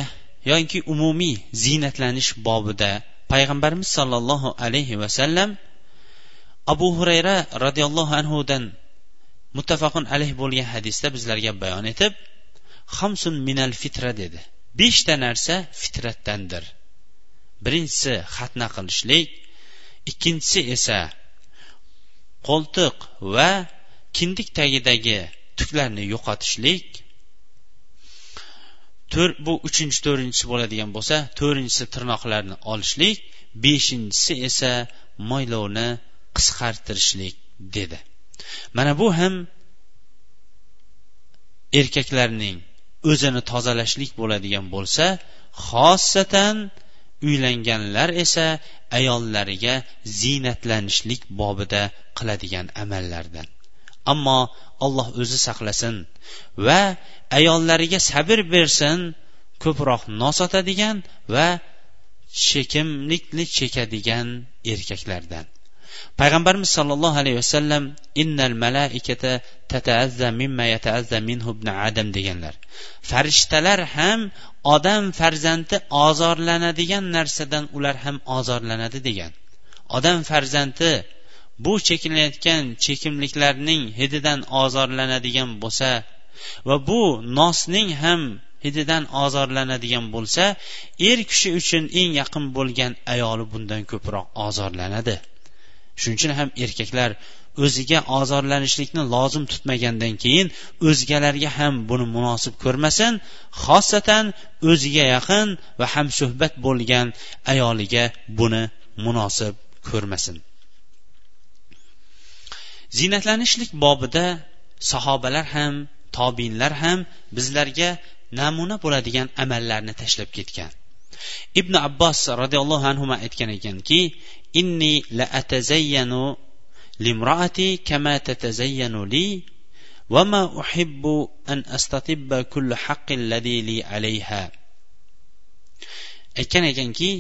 yoki umumiy ziynatlanish bobida payg'ambarimiz sollallohu alayhi vasallam abu hurayra roziyallohu anhudan muttafaqun alayh bo'lgan hadisda bizlarga bayon etib hamsun minal fitra dedi. Beshta narsa fitratdandir. Birinchisi xatna qilishlik ikkinchisi esa qo'ltiq va kindik tagidagi tuklarni yo'qotishlik. Bu uchinchi to'rtinchisi bo'ladigan bo'lsa to'rtinchisi tirnoqlarni olishlik beshinchisi esa mo'ylovni qisqartirishlik dedi. Mana bu ham erkaklarning o'zini tozalashlik bo'ladigan bo'lsa xossatan uylanganlar esa ayollariga ziynatlanishlik bobida qiladigan amallardan. Ammo alloh o'zi saqlasin va ayollariga sabr bersin ko'proq nosotadigan va chekimlikni chekadigan erkaklardan. Payg'ambarimiz sollallohu alayhi vasallam innal malaikata tataazza mimma yataazza minhu ibn adam deganlar. Farishtalar ham odam farzandi ozorlanadigan narsadan ular ham ozorlanadi degan. Odam farzandi bu chekinayotgan chekimliklarning hididan ozorlanadigan bo'lsa va bu nosning ham hididan ozorlanadigan bo'lsa er kishi uchun eng yaqin bo'lgan ayoli bundan ko'proq ozorlanadi. Shuning uchun ham erkaklar o'ziga ozorlanishlikni lozim tutmagandan keyin o'zgalarga ham buni munosib ko'rmasin xosatan o'ziga yaqin va hamsuhbat bo'lgan ayoliga buni munosib ko'rmasin. Ziynatlanishlik bobida sahobalar ham tobinlar ham bizlarga namuna bo'ladigan amallarni tashlab ketgan. Ibn abbos roziyallohu anhu aytgan ekanki inni la atazayyanu limraati kama tatazayyanu li va ma uhibbu an astatibba kulli haqqin ladhi li alayha. Aytgan ekanki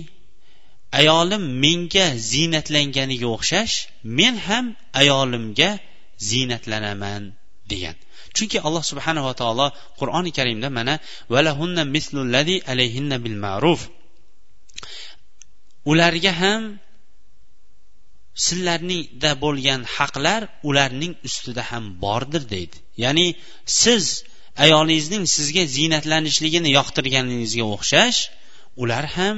ayolim menga ziynatlanganiga o'xshash men ham ayolimga ziynatlanaman degan. Chunki alloh subhanava taolo qur'oni karimda mana valahunna mislullazi alayhinna bil ma'ruf. Ularga ham sizlarningda bo'lgan haqlar ularning ustida ham bordir deydi. Ya'ni siz ayolingizning sizga ziynatlanishligini yoqtirganingizga o'xshash ular ham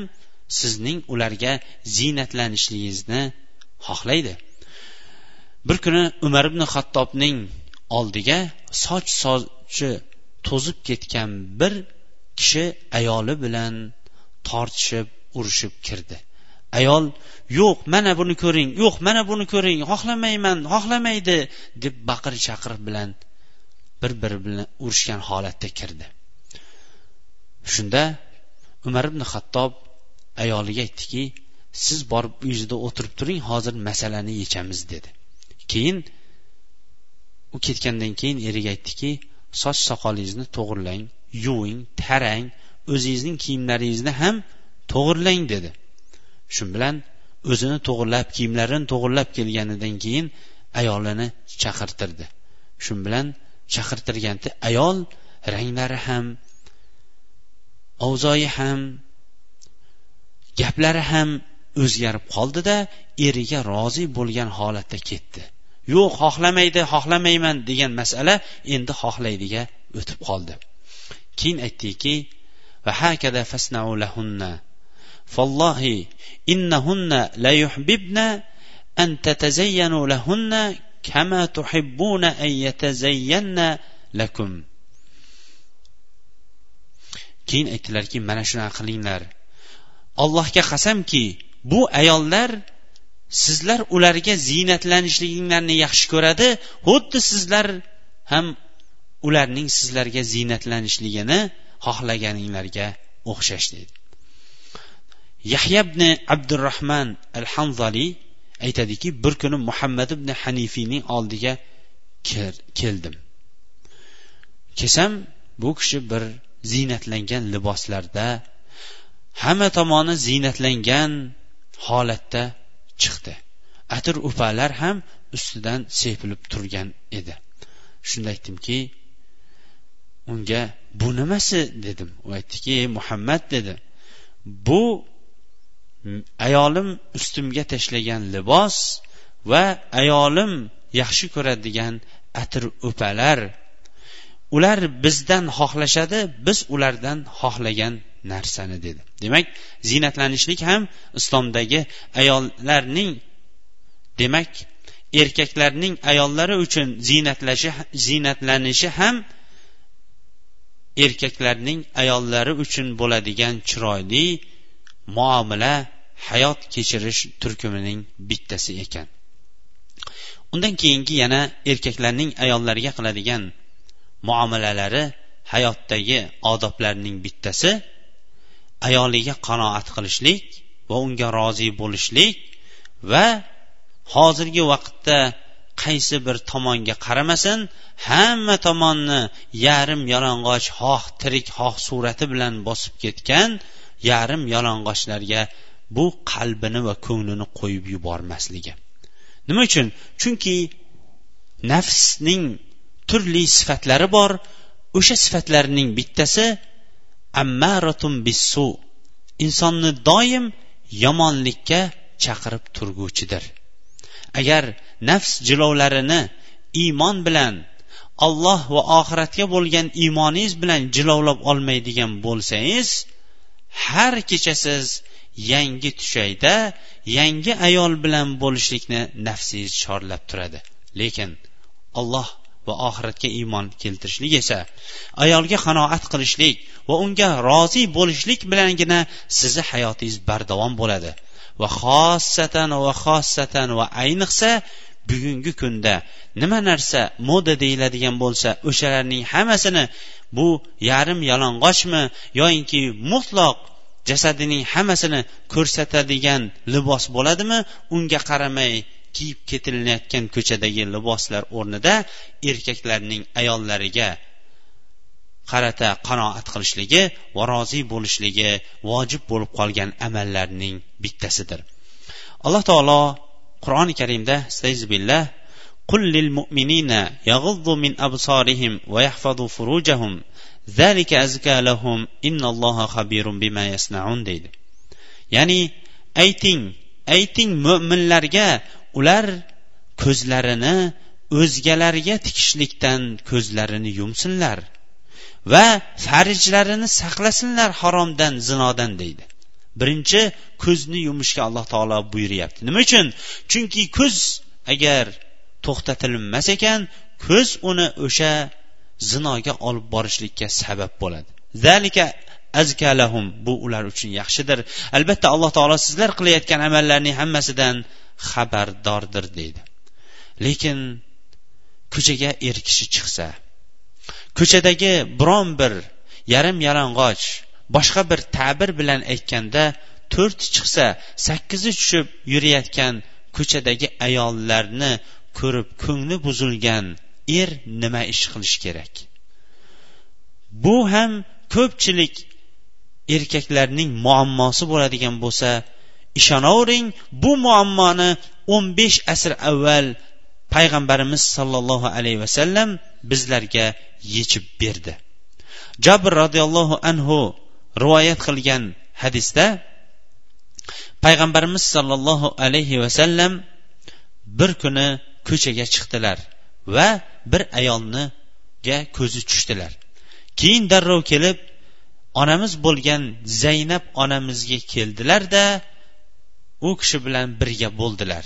sizning ularga ziynatlanishligingizni xohlaydi. Bir kuni umar ibn xattobning oldiga soch sochi to'zib ketgan bir kishi ayoli bilan tortishib urushib kirdi. Ayol yo'q mana buni ko'ring yo'q mana buni ko'ring xohlamayman xohlamaydi deb baqir chaqir bilan bir biri bilan urushgan holatda kirdi. Shunda umar ibn xattob ayoliga aytdiki siz borib uyingizda o'tirib turing hozir masalani yechamiz dedi. Keyin u ketgandan keyin eriga aytdiki soch soqolingizni to'g'irlang yuving tarang o'zingizning kiyimlaringizni ham to'g'irlang dedi. Shu bilan o'zini to'g'irlab kiyimlarini to'g'irlab kelganidan keyin ayolini chaqirtirdi. Shu bilan chaqirtirganda ayol ranglari ham avzoyi ham gaplari ham o'zgarib qoldida eriga rozi bo'lgan holatda ketdi. Yo'q xohlamaydi xohlamayman degan masala endi xohlaydiga o'tib qoldi. Keyin aytdiki فالله إنهن لا يحببن أن تتزينوا لهن كما تحبون أن يتزين لكم keyin aytdilarki mana shunaqa qilinglar allohga qasamki bu ayollar sizlar ularga ziynatlanishliginglarni yaxshi ko'radi xuddi sizlar ham ularning sizlarga ziynatlanishligini xohlaganinglarga o'xshash deydi yahya ibn abdurahmon al hanzaliy aytadiki bir kuni muhammad ibn hanifiyning oldiga keldim. Kelsam bu kishi bir ziynatlangan liboslarda hamma tomoni ziynatlangan holatda chiqdi. Atir upalar ham ustidan sepilib turgan edi. Shunda aytdimki unga bu nimasi dedim. U aytdiki muhammad dedi. Bu Hmm. ayolim ustimga tashlagan libos va ayolim yaxshi ko'radigan atir o'palar. Ular bizdan xohlashadi biz ulardan xohlagan narsani dedi. Demak ziynatlanishlik ham islomdagi ayollarning demak erkaklarning ayollari uchun ziynatlashi ziynatlanishi ham erkaklarning ayollari uchun bo'ladigan chiroyli muomala hayot kechirish turkumining bittasi ekan. Undan keyingi yana erkaklarning ayollarga qiladigan muomalalari hayotdagi odoblarning bittasi ayoliga qanoat qilishlik va unga rozi bo'lishlik va hozirgi vaqtda qaysi bir tomonga qaramasin hamma tomonni yarim yalang'och xoh tirik xoh surati bilan bosib ketgan yarim yalang'ochlarga bu qalbini va ko'nglini qo'yib yubormasligi. Nima uchun? Chunki nafsning turli sifatlari bor o'sha sifatlarning bittasi ammaratun bissu insonni doim yomonlikka chaqirib turguvchidir. Agar nafs jilovlarini iymon bilan alloh va oxiratga bo'lgan iymoningiz bilan jilovlab olmaydigan bo'lsangiz har kecha siz yangi tushayda yangi ayol bilan bo'lishlikni nafsingiz chorlab turadi. Lekin alloh va oxiratga iymon keltirishlik esa ayolga qanoat qilishlik va unga rozi bo'lishlik bilangina sizni hayotingiz bardavom bo'ladi. Va xossatan va xossatan va ayniqsa bugungi kunda nima narsa moda deyiladigan bo'lsa o'shalarning hammasini bu yarim yalang'ochmi yoyinki mutlaq jasadining hammasini ko'rsatadigan libos bo'ladimi unga qaramay kiyib ketilayotgan ko'chadagi liboslar o'rnida erkaklarning ayollariga qarata qanoat qilishligi va rozi bo'lishligi vojib bo'lib qolgan amallarning bittasidir alloh taolo qur'oni karimda billah قل للمؤمنين يغضوا من أبصارهم ويحفظوا فروجهم zalika azka lahum innalloha bima yasnaun deydi. Ya'ni ayting ayting mo'minlarga ular ko'zlarini o'zgalarga tikishlikdan ko'zlarini yumsinlar va farjlarini saqlasinlar haromdan zinodan deydi. Birinchi ko'zni yumishga alloh taolo buyuryapti. Nima uchun? Chunki ko'z agar to'xtatilmas ekan ko'z uni o'sha zinoga olib borishlikka sabab bo'ladi. Zalika azkalahum bu ular uchun yaxshidir. Albatta alloh taolo sizlar qilayotgan amallarning hammasidan xabardordir deydi. Lekin ko'chaga er kishi chiqsa ko'chadagi biron bir yarim yalang'och boshqa bir ta'bir bilan aytganda to'rti chiqsa sakkizi tushib yurayotgan ko'chadagi ayollarni ko'rib ko'ngli buzilgan er nima ish qilishi kerak? Bu ham ko'pchilik erkaklarning muammosi bo'ladigan bo'lsa ishonavering bu muammoni o'n besh asr avval payg'ambarimiz sollallohu alayhi vasallam bizlarga yechib berdi. Jabr roziyallohu anhu rivoyat qilgan hadisda payg'ambarimiz sollallohu alayhi vasallam bir kuni ko'chaga chiqdilar. Va bir ayolniga ko'zi tushdilar. Keyin darrov kelib onamiz bo'lgan zaynab onamizga keldilarda u kishi bilan birga bo'ldilar.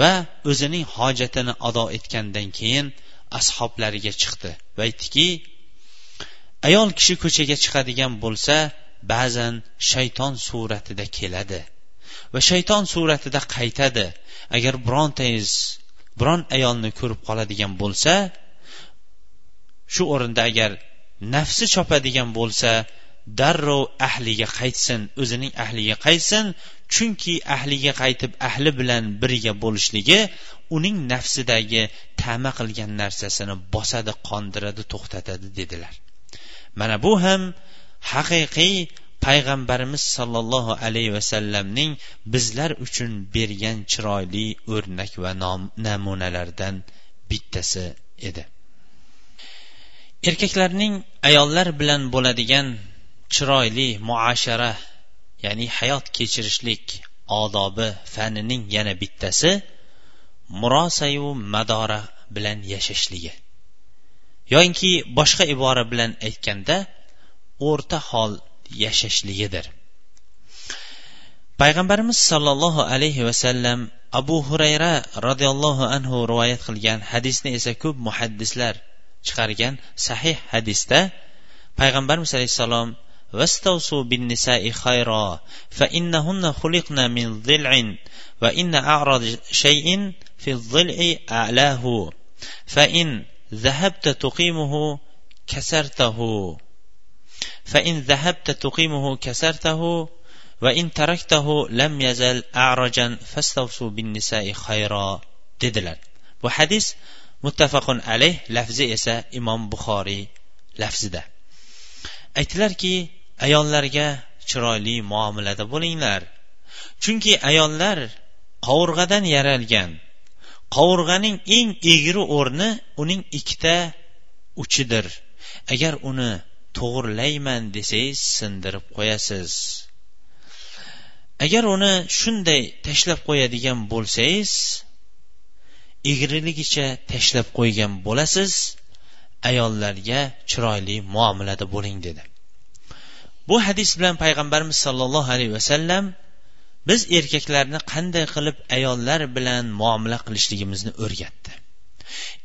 Va o'zining hojatini ado etgandan keyin ashoblariga chiqdi va aytdiki ayol kishi ko'chaga chiqadigan bo'lsa ba'zan shayton suratida keladi va shayton suratida qaytadi. Agar birontangiz biron ayolni ko'rib qoladigan bo'lsa shu o'rinda agar nafsi chopadigan bo'lsa darrov ahliga qaytsin o'zining ahliga qaytsin chunki ahliga qaytib ahli bilan birga bo'lishligi uning nafsidagi tama qilgan narsasini bosadi qondiradi to'xtatadi dedilar. Mana bu ham haqiqiy payg'ambarimiz sollallohu alayhi vasallamning bizlar uchun bergan chiroyli o'rnak va namunalardan bittasi edi. Erkaklarning ayollar bilan bo'ladigan chiroyli muashara ya'ni hayot kechirishlik odobi fanining yana bittasi murosayu madora bilan yashashligi. Yoinki boshqa ibora bilan aytganda o'rta hol yashashligidir payg'ambarimiz sollallohu alayhi vasallam abu hurayra roziyallohu anhu rivoyat qilgan hadisni esa ko'p muhaddislar chiqargan sahih hadisda payg'ambarimiz alayhissalom واستوصوا بالنساء خيرا فإنهن خلقن من ضلع وإن أعرض شيء في الضلع أعلاه فإن ذهبت تقيمه كسرته فإن ذهبت تقيمه كسرته وإن تركته لم يزل أعرجا فاستوصوا بالنساء خيرا dedilar bu hadis muttafaqun alayh lafzi esa imom buxoriy lafzida aytdilarki ayollarga chiroyli muomalada bo'linglar chunki ayollar qovurg'adan yaralgan qovurg'aning eng egri o'rni uning ikkita uchidir agar uni to'g'irlayman desangiz sindirib qo'yasiz. Agar uni shunday tashlab qo'yadigan bo'lsangiz egriligicha tashlab qo'ygan bo'lasiz ayollarga chiroyli muomalada bo'ling dedi. Bu hadis bilan payg'ambarimiz sollallohu alayhi vasallam biz erkaklarni qanday qilib ayollar bilan muomala qilishligimizni o'rgatdi.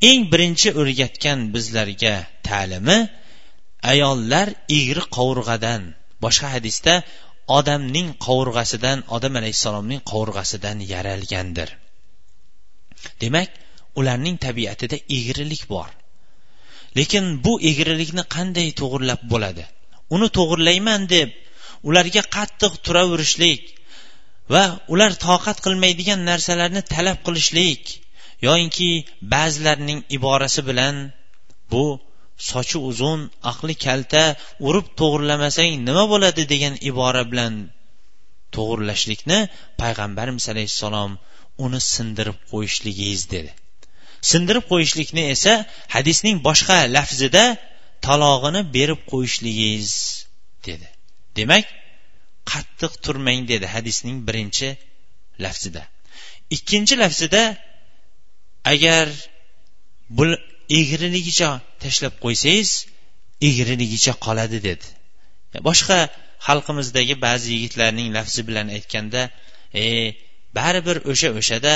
Eng birinchi o'rgatgan bizlarga ta'limi ayollar egri qovurg'adan. Boshqa hadisda odamning qovurg'asidan odam alayhissalomning qovurg'asidan yaralgandir. Demak ularning tabiatida egrilik bor. Lekin bu egrilikni qanday to'g'irlab bo'ladi? Uni to'g'irlayman deb ularga qattiq turaverishlik va ular toqat qilmaydigan narsalarni talab qilishlik yoyinki ba'zilarning iborasi bilan bu sochi uzun aqli kalta urib to'g'irlamasang nima bo'ladi degan ibora bilan to'g'irlashlikni payg'ambarimiz alayhissalom uni sindirib qo'yishligingiz dedi. Sindirib qo'yishlikni esa hadisning boshqa lafzida talog'ini berib qo'yishligingiz dedi. Demak qattiq turmang dedi hadisning birinchi lafzida. Ikkinchi lafzida agar bu egriligicha tashlab qo'ysangiz egriligicha qoladi dedi. Boshqa xalqimizdagi ba'zi yigitlarning lafzi bilan aytganda e baribir o'sha o'shada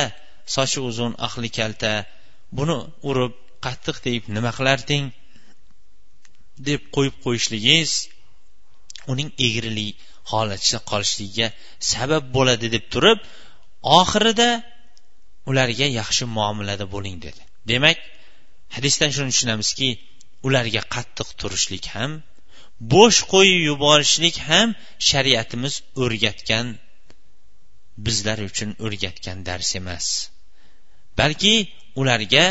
sochi uzun aqli kalta buni urib qattiq deyib nima qilarding deb qo'yib qo'yishligingiz uning egrili holatida qolishligiga sabab bo'ladi deb turib oxirida ularga yaxshi muomalada bo'ling dedi. Demak hadisdan shuni tushunamizki ularga qattiq turishlik ham bo'sh qo'yib yuborishlik ham shariatimiz o'rgatgan bizlar uchun o'rgatgan dars emas. Balki ularga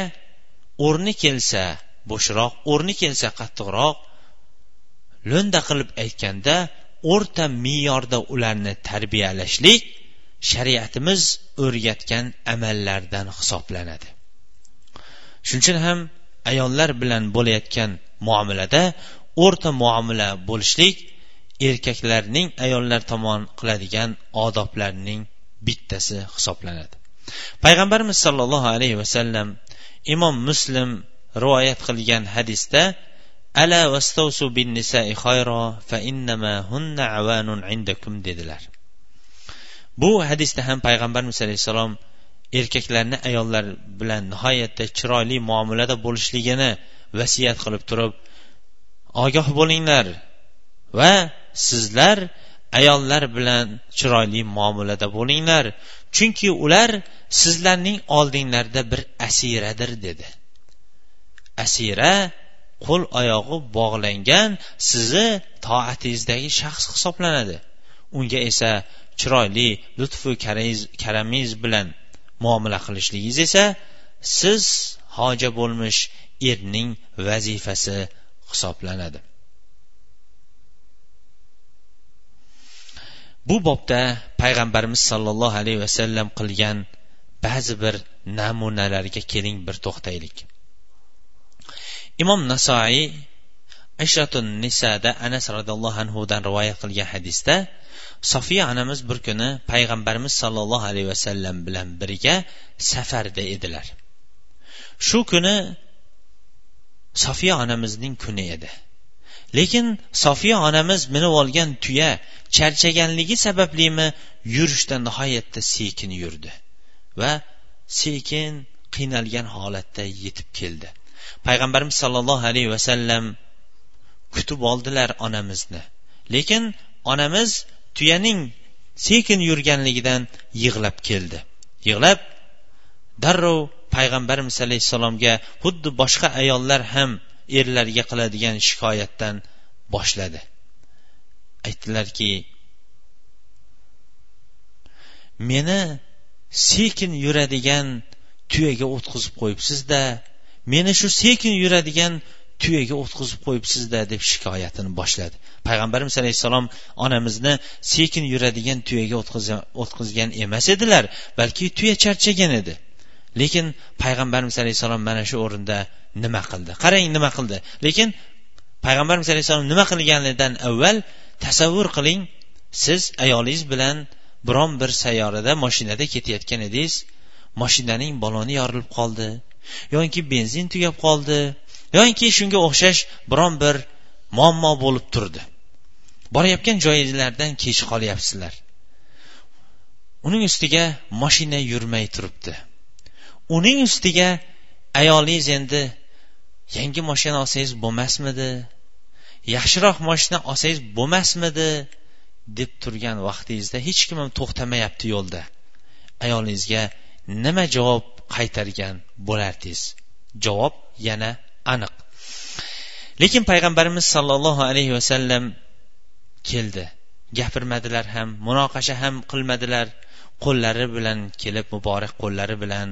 o'rni kelsa bo'shroq o'rni kelsa qattiqroq lo'nda qilib aytganda o'rta me'yorda ularni tarbiyalashlik shariatimiz o'rgatgan amallardan hisoblanadi. Shuning uchun ham ayollar bilan bo'layotgan muomalada o'rta muomala bo'lishlik erkaklarning ayollar tomon qiladigan odoblarning bittasi hisoblanadi. Payg'ambarimiz sollallohu alayhi vasallam imom muslim rivoyat qilgan hadisda ala vastavsu bin nisai khayro fa innama hunna avanun indakum dedilar. Bu hadisda ham payg'ambarimiz alayhissalom erkaklarni ayollar bilan nihoyatda chiroyli muomalada bo'lishligini vasiyat qilib turib ogoh bo'linglar va sizlar ayollar bilan chiroyli muomalada bo'linglar chunki ular sizlarning oldinglarda bir asiradir dedi. Asira qo'l oyog'i bog'langan sizni toatingizdagi shaxs hisoblanadi. Unga esa chiroyli lutfu karamingiz bilan muomala qilishligingiz esa siz hoja bo'lmish erning vazifasi hisoblanadi. Bu bobda payg'ambarimiz sollallohu alayhi vasallam qilgan ba'zi bir namunalarga keling bir to'xtaylik. Imom nasoiy ashratun nisada anas roziyallohu anhudan rivoyat qilgan hadisda sofiya onamiz bir kuni payg'ambarimiz sollallohu alayhi vasallam bilan birga safarda edilar. Shu kuni sofiya onamizning kuni edi. Lekin sofiya onamiz minib olgan tuya charchaganligi sabablimi yurishda nihoyatda sekin yurdi va sekin qiynalgan holatda yetib keldi. Payg'ambarimiz sollallohu alayhi vasallam kutib oldilar onamizni. Lekin onamiz tuyaning sekin yurganligidan yig'lab keldi. Yig'lab darrov payg'ambarimiz alayhissalomga xuddi boshqa ayollar ham erlarga qiladigan shikoyatdan boshladi. Aytdilarki meni sekin yuradigan tuyaga o'tqizib qo'yibsizda meni shu sekin yuradigan tuyaga o'tqizib qo'yibsizda deb shikoyatini boshladi. Payg'ambarimiz alayhissalom onamizni sekin yuradigan tuyaga o'tqizgan emas edilar balki tuya charchagan edi. Lekin payg'ambarimiz alayhissalom mana shu o'rinda nima qildi? Qarang nima qildi. Lekin payg'ambarimiz alayhissalom nima qilganidan avval tasavvur qiling siz ayolingiz bilan biron bir sayyorada mashinada ketayotgan edingiz. Mashinaning baloni yorilib qoldi yoki benzin tugab qoldi yoki shunga o'xshash biron bir muammo bo'lib turdi. Borayotgan joyinglardan kech qolyapsizlar. Uning ustiga moshina yurmay turibdi. Uning ustiga ayolingiz endi yangi moshina olsangiz bo'lmasmidi? Yaxshiroq moshina olsangiz bo'lmasmidi? deb turgan vaqtingizda hech kim ham to'xtamayapti yo'lda. Ayolingizga nima javob qaytargan bo'lardingiz? Javob yana aniq. Lekin payg'ambarimiz sollallohu alayhi vasallam keldi. Gapirmadilar ham munoqasha ham qilmadilar. Qo'llari bilan kelib muborak qo'llari bilan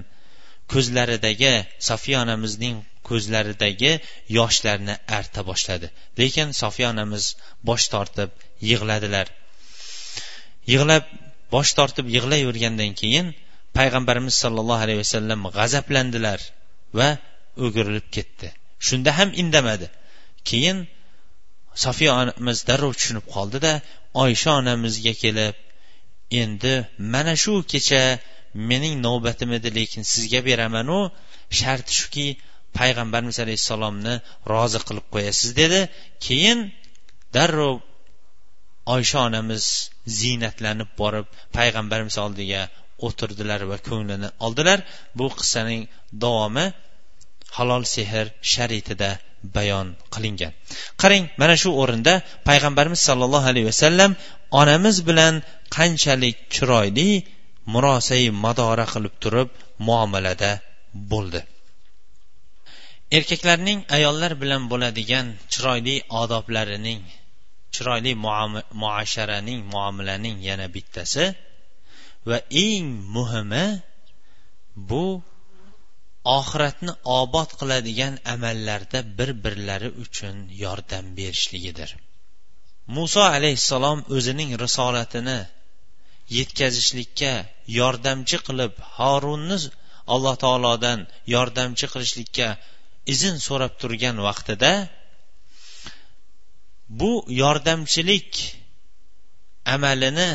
ko'zlaridagi sofiya onamizning ko'zlaridagi yoshlarni arta boshladi. Lekin sofiya onamiz bosh tortib yig'ladilar. Yig'lab bosh tortib yig'layvergandan keyin payg'ambarimiz sollallohu alayhi vasallam g'azablandilar va o'girilib ketdi. Shunda ham indamadi. Keyin sofiya onamiz darrov tushunib qoldida oysha onamizga kelib endi mana shu kecha mening navbatim edi lekin sizga beramanu sharti shuki payg'ambarimiz alayhissalomni rozi qilib qo'yasiz dedi. Keyin darrov oysha onamiz ziynatlanib borib payg'ambarimiz oldiga o'tirdilar va ko'nglini oldilar. Bu qissaning davomi halol sehr sharitida bayon qilingan. Qarang mana shu o'rinda payg'ambarimiz sollallohu alayhi vasallam onamiz bilan qanchalik chiroyli murosai madora qilib turib muomalada bo'ldi. Erkaklarning ayollar bilan bo'ladigan chiroyli odoblarining chiroyli muasharaning muomalaning yana bittasi va eng muhimi bu oxiratni obod qiladigan amallarda bir birlari uchun yordam berishligidir. Muso alayhissalom o'zining risolatini yetkazishlikka yordamchi qilib horunni alloh taolodan yordamchi qilishlikka izn so'rab turgan vaqtida bu yordamchilik amalini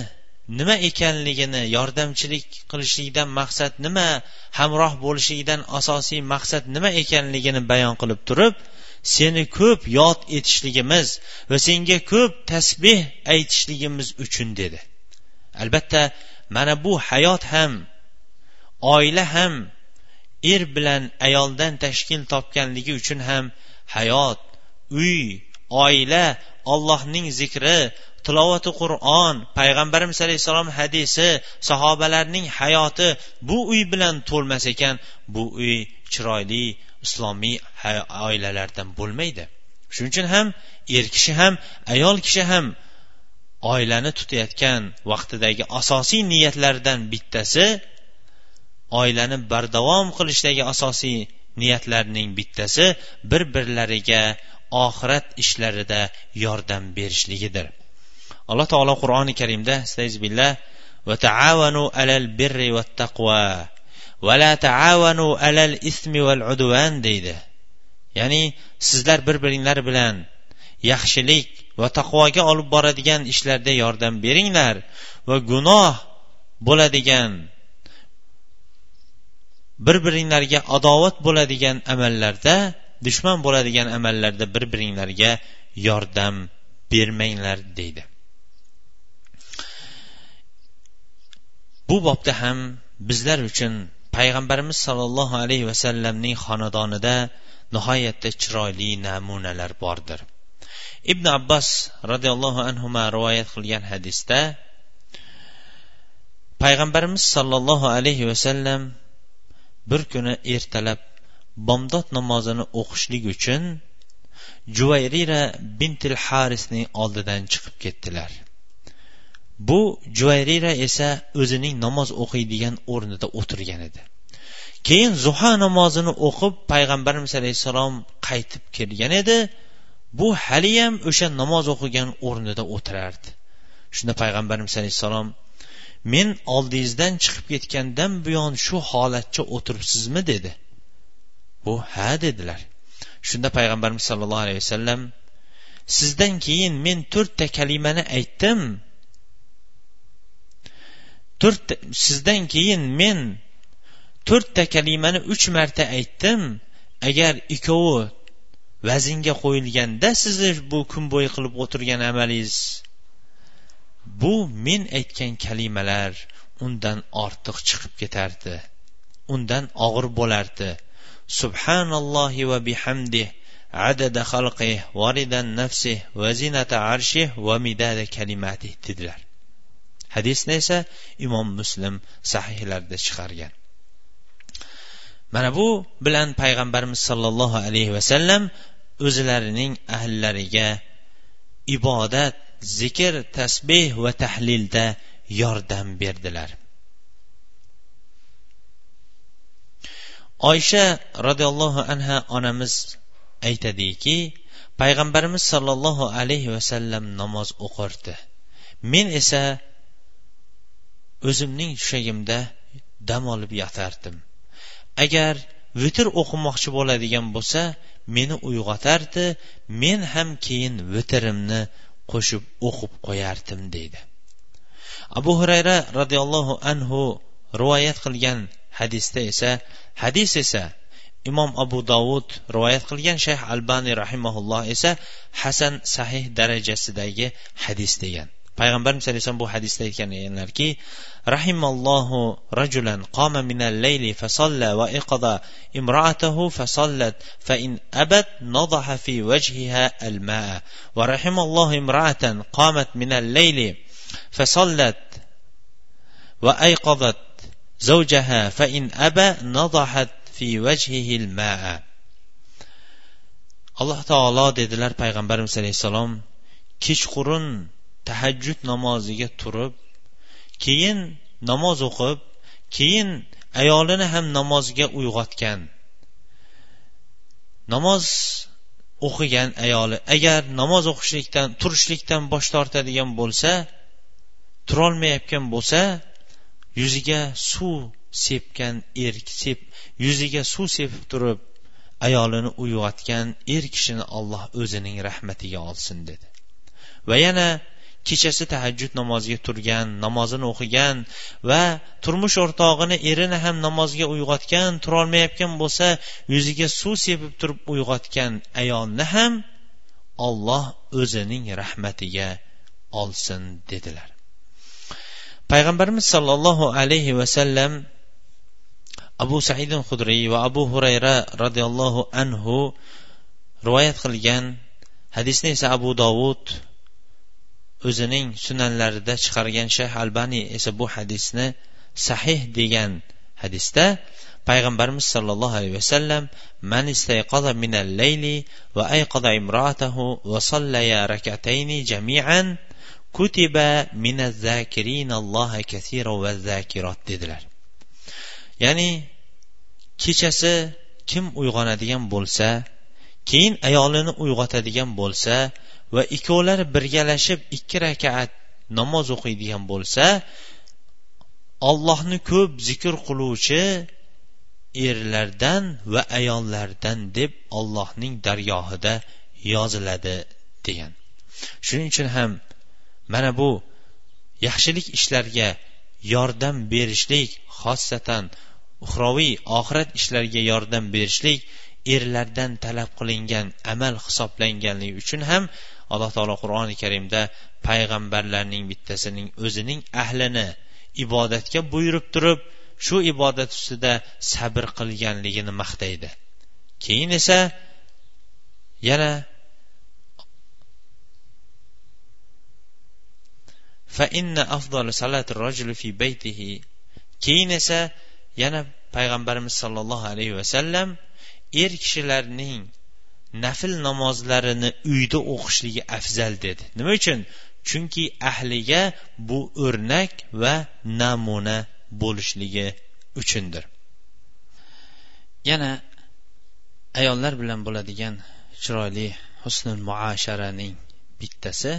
nima ekanligini yordamchilik qilishlikdan maqsad nima hamroh bo'lishlikdan asosiy maqsad nima ekanligini bayon qilib turib seni ko'p yod etishligimiz va senga ko'p tasbeh aytishligimiz uchun dedi. Albatta mana bu hayot ham oila ham er bilan ayoldan tashkil topganligi uchun ham hayot uy oila ollohning zikri tilovati qur'on payg'ambarimiz alayhissalom hadisi sahobalarning hayoti bu uy bilan to'lmas ekan bu uy chiroyli islomiy oilalardan bo'lmaydi. Shuning uchun ham er kishi ham ayol kishi ham oilani tutayotgan vaqtidagi asosiy niyatlardan bittasi oilani bardavom qilishdagi asosiy niyatlarning bittasi bir birlariga oxirat ishlarida yordam berishligidir. Alloh taolo qur'oni karimda billah va taavanu alal birri va taqvo va la taavanu alal ismi val udvan deydi. Ya'ni sizlar bir biringlar bilan yaxshilik va taqvoga olib boradigan ishlarda yordam beringlar va gunoh bo'ladigan bir biringlarga adovat bo'ladigan amallarda dushman bo'ladigan amallarda bir biringlarga yordam bermanglar deydi. Bu bobda ham bizlar uchun payg'ambarimiz sollallohu alayhi vasallamning xonadonida nihoyatda chiroyli namunalar bordir. Ibn abbos roziyallohu anhu rivoyat qilgan hadisda payg'ambarimiz sollallohu alayhi vasallam bir kuni ertalab bomdod namozini o'qishlik uchun juvayrira bintil harisning oldidan chiqib ketdilar. Bu juvayrira esa o'zining namoz o'qiydigan o'rnida o'tirgan edi. Keyin zuha namozini o'qib payg'ambarimiz alayhissalom qaytib kelgan edi. Bu haliyam o'sha namoz o'qigan o'rnida o'tirardi. Shunda payg'ambarimiz alayhissalom men oldingizdan chiqib ketgandan buyon shu holatcha o'tiribsizmi? dedi. Bu ha dedilar. Shunda payg'ambarimiz sollallohu alayhi vasallam sizdan keyin men to'rtta kalimani aytdim. To'rtta sizdan keyin men to'rtta kalimani uch marta aytdim. Agar ikkovi vaznga qo'yilganda sizni bu kun bo'yi qilib o'tirgan amalingiz bu men aytgan kalimalar undan ortiq chiqib ketardi undan og'ir bo'lardi. Subhanallohi va bihamdih adada xalqih varidan nafsih va zinata arshih va midada kalimatih dedilar. Hadisni esa imom muslim sahihlarida chiqargan. Mana bu bilan payg'ambarimiz sollallohu alayhi vasallam o'zlarining ahllariga ibodat zikr tasbeh va tahlilda yordam berdilar. Oysha roziyallohu anha onamiz aytadiki payg'ambarimiz sollallohu alayhi vasallam namoz o'qirdi. Men esa o'zimning tushagimda dam olib yotardim agar vitr o'qimoqchi bo'ladigan bo'lsa meni uyg'otardi men ham keyin vitrimni qo'shib o'qib qo'yardim deydi. Abu hurayra roziyallohu anhu rivoyat qilgan hadisda esa hadis esa imom abu dovud rivoyat qilgan shayx albani rahimaulloh esa hasan sahih darajasidagi hadis degan. Payg'ambarimiz alayhissalom bu hadisda aytganlarki rahimallohu rajulan qoma minal layli fasalla va iqada imraatahu fasallat fa in abat nadaha fi wajhiha al ma'a va rahimallohu imraatan qamat minal layli fasallat va ayqadat زوجها فإن أبى نضحت في وجهه الماء alloh taolo dedilar payg'ambarimiz alayhissalom kechqurun tahajjud namoziga turib keyin namoz o'qib keyin ayolini ham namozga uyg'otgan. Namoz o'qigan ayoli agar namoz o'qishlikdan turishlikdan bosh tortadigan bo'lsa turolmayotgan bo'lsa yuziga suv sepgan er sep yuziga suv sepib turib ayolini uyg'otgan er kishini olloh o'zining rahmatiga olsin dedi. Va yana kechasi tahajjud namoziga turgan namozini o'qigan va turmush o'rtog'ini erini ham namozga uyg'otgan turolmayotgan bo'lsa yuziga suv sepib turib uyg'otgan ayolni ham olloh o'zining rahmatiga olsin dedilar. Payg'ambarimiz sollallohu alayhi vasallam abu said hudriy va abu hurayra roziyallohu anhu rivoyat qilgan hadisni esa abu dovud o'zining sunanlarida chiqargan shayx albaniy esa bu hadisni sahih degan hadisda payg'ambarimiz sollallohu alayhi vasallam man istayqaza minal layli va ayqada imroatahu va sallaya rakatayni jami'an kutiba minaz zakirinalloha kasira va zakirat dedilar. Ya'ni kechasi kim uyg'onadigan bo'lsa keyin ayolini uyg'otadigan bo'lsa va ikkovlari birgalashib ikki rakaat namoz o'qiydigan bo'lsa ollohni ko'p zikr qiluvchi erlardan va ayollardan deb ollohning dargohida yoziladi degan. Shuning uchun ham mana bu yaxshilik ishlarga yordam berishlik xossatan uxroviy oxirat ishlariga yordam berishlik erlardan talab qilingan amal hisoblanganligi uchun ham alloh taolo qur'oni karimda payg'ambarlarning bittasining o'zining ahlini ibodatga buyurib turib shu ibodat ustida sabr qilganligini maqtaydi. Keyin esa yana keyin esa yana payg'ambarimiz sollallohu alayhi vasallam er kishilarning nafl namozlarini uyda o'qishligi afzal dedi. Nima uchun? Chunki ahliga bu o'rnak va namuna bo'lishligi uchundir. Yana ayollar bilan bo'ladigan chiroyli husnul muasharaning bittasi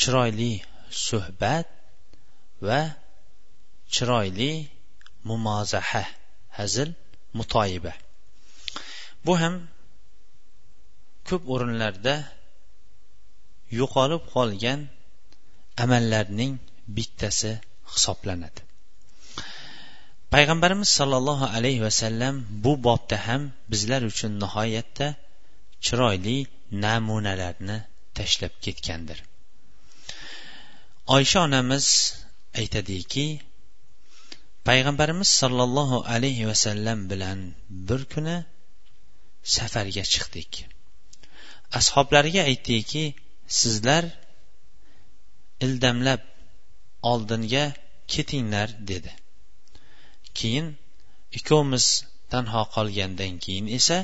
chiroyli suhbat va chiroyli mumozaha hazil mutoyiba bu ham ko'p o'rinlarda yo'qolib qolgan amallarning bittasi hisoblanadi. Payg'ambarimiz sollallohu alayhi vasallam bu bobda ham bizlar uchun nihoyatda chiroyli namunalarni tashlab ketgandir. Oysha onamiz aytadiki payg'ambarimiz sollallohu alayhi vasallam bilan bir kuni safarga chiqdik. Ashoblariga aytdiki sizlar ildamlab oldinga ketinglar dedi. Keyin ikkovimiz tanho qolgandan keyin esa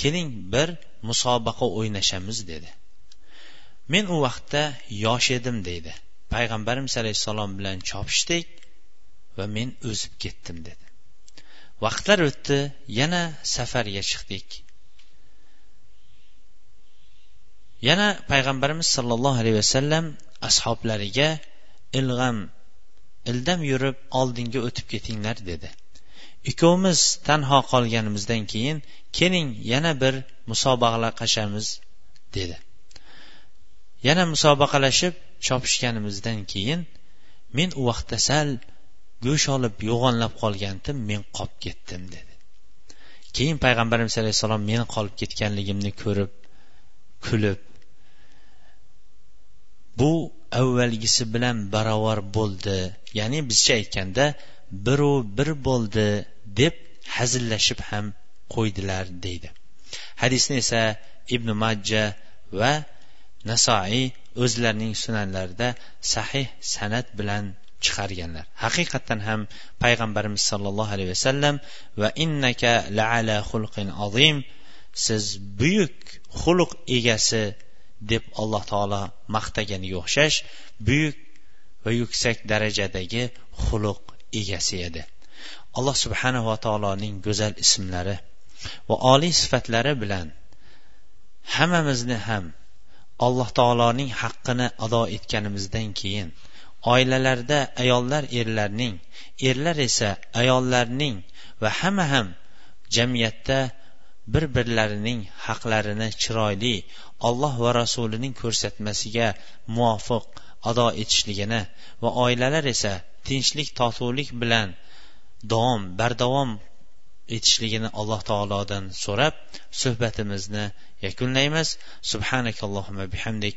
keling bir musobaqa o'ynashamiz dedi. Men u vaqtda yosh edim deydi. Payg'ambarimiz alayhissalom bilan chopishdik va men o'zib ketdim dedi. Vaqtlar o'tdi yana safarga chiqdik. Yana payg'ambarimiz sollallohu alayhi vasallam ashoblariga ilg'am ildam yurib oldinga o'tib ketinglar dedi. Ikkovimiz tanho qolganimizdan keyin keling yana bir musobaqalashamiz dedi. Yana musobaqalashib chopishganimizdan keyin men u vaqtda sal go'sht olib yo'g'onlab qolgandim men qolib ketdim dedi. Keyin payg'ambarimiz alayhissalom meni qolib ketganligimni ko'rib kulib bu avvalgisi bilan barobar bo'ldi. Ya'ni bizcha aytganda biru bir bo'ldi deb hazillashib ham qo'ydilar deydi. Hadisni esa ibn majja va nasoiy o'zlarining sunanlarida sahih san'at bilan chiqarganlar. Haqiqatdan ham payg'ambarimiz sollallohu alayhi vasallam va innaka laala xulqin azim siz buyuk xulq egasi deb alloh taolo maqtaganiga o'xshash buyuk va yuksak darajadagi xuluq egasi edi. Alloh subhanava taoloning go'zal ismlari va oliy sifatlari bilan hammamizni ham alloh taoloning haqqini ado etganimizdan keyin oilalarda ayollar erlarning erlar esa ayollarning va hamma ham jamiyatda bir birlarining haqlarini chiroyli alloh va rasulining ko'rsatmasiga muvofiq ado etishligini va oilalar esa tinchlik totuvlik bilan davom bardavom etishligini alloh taolodan so'rab suhbatimizni yakunlaymiz. Subhanakallohumma bihamdik.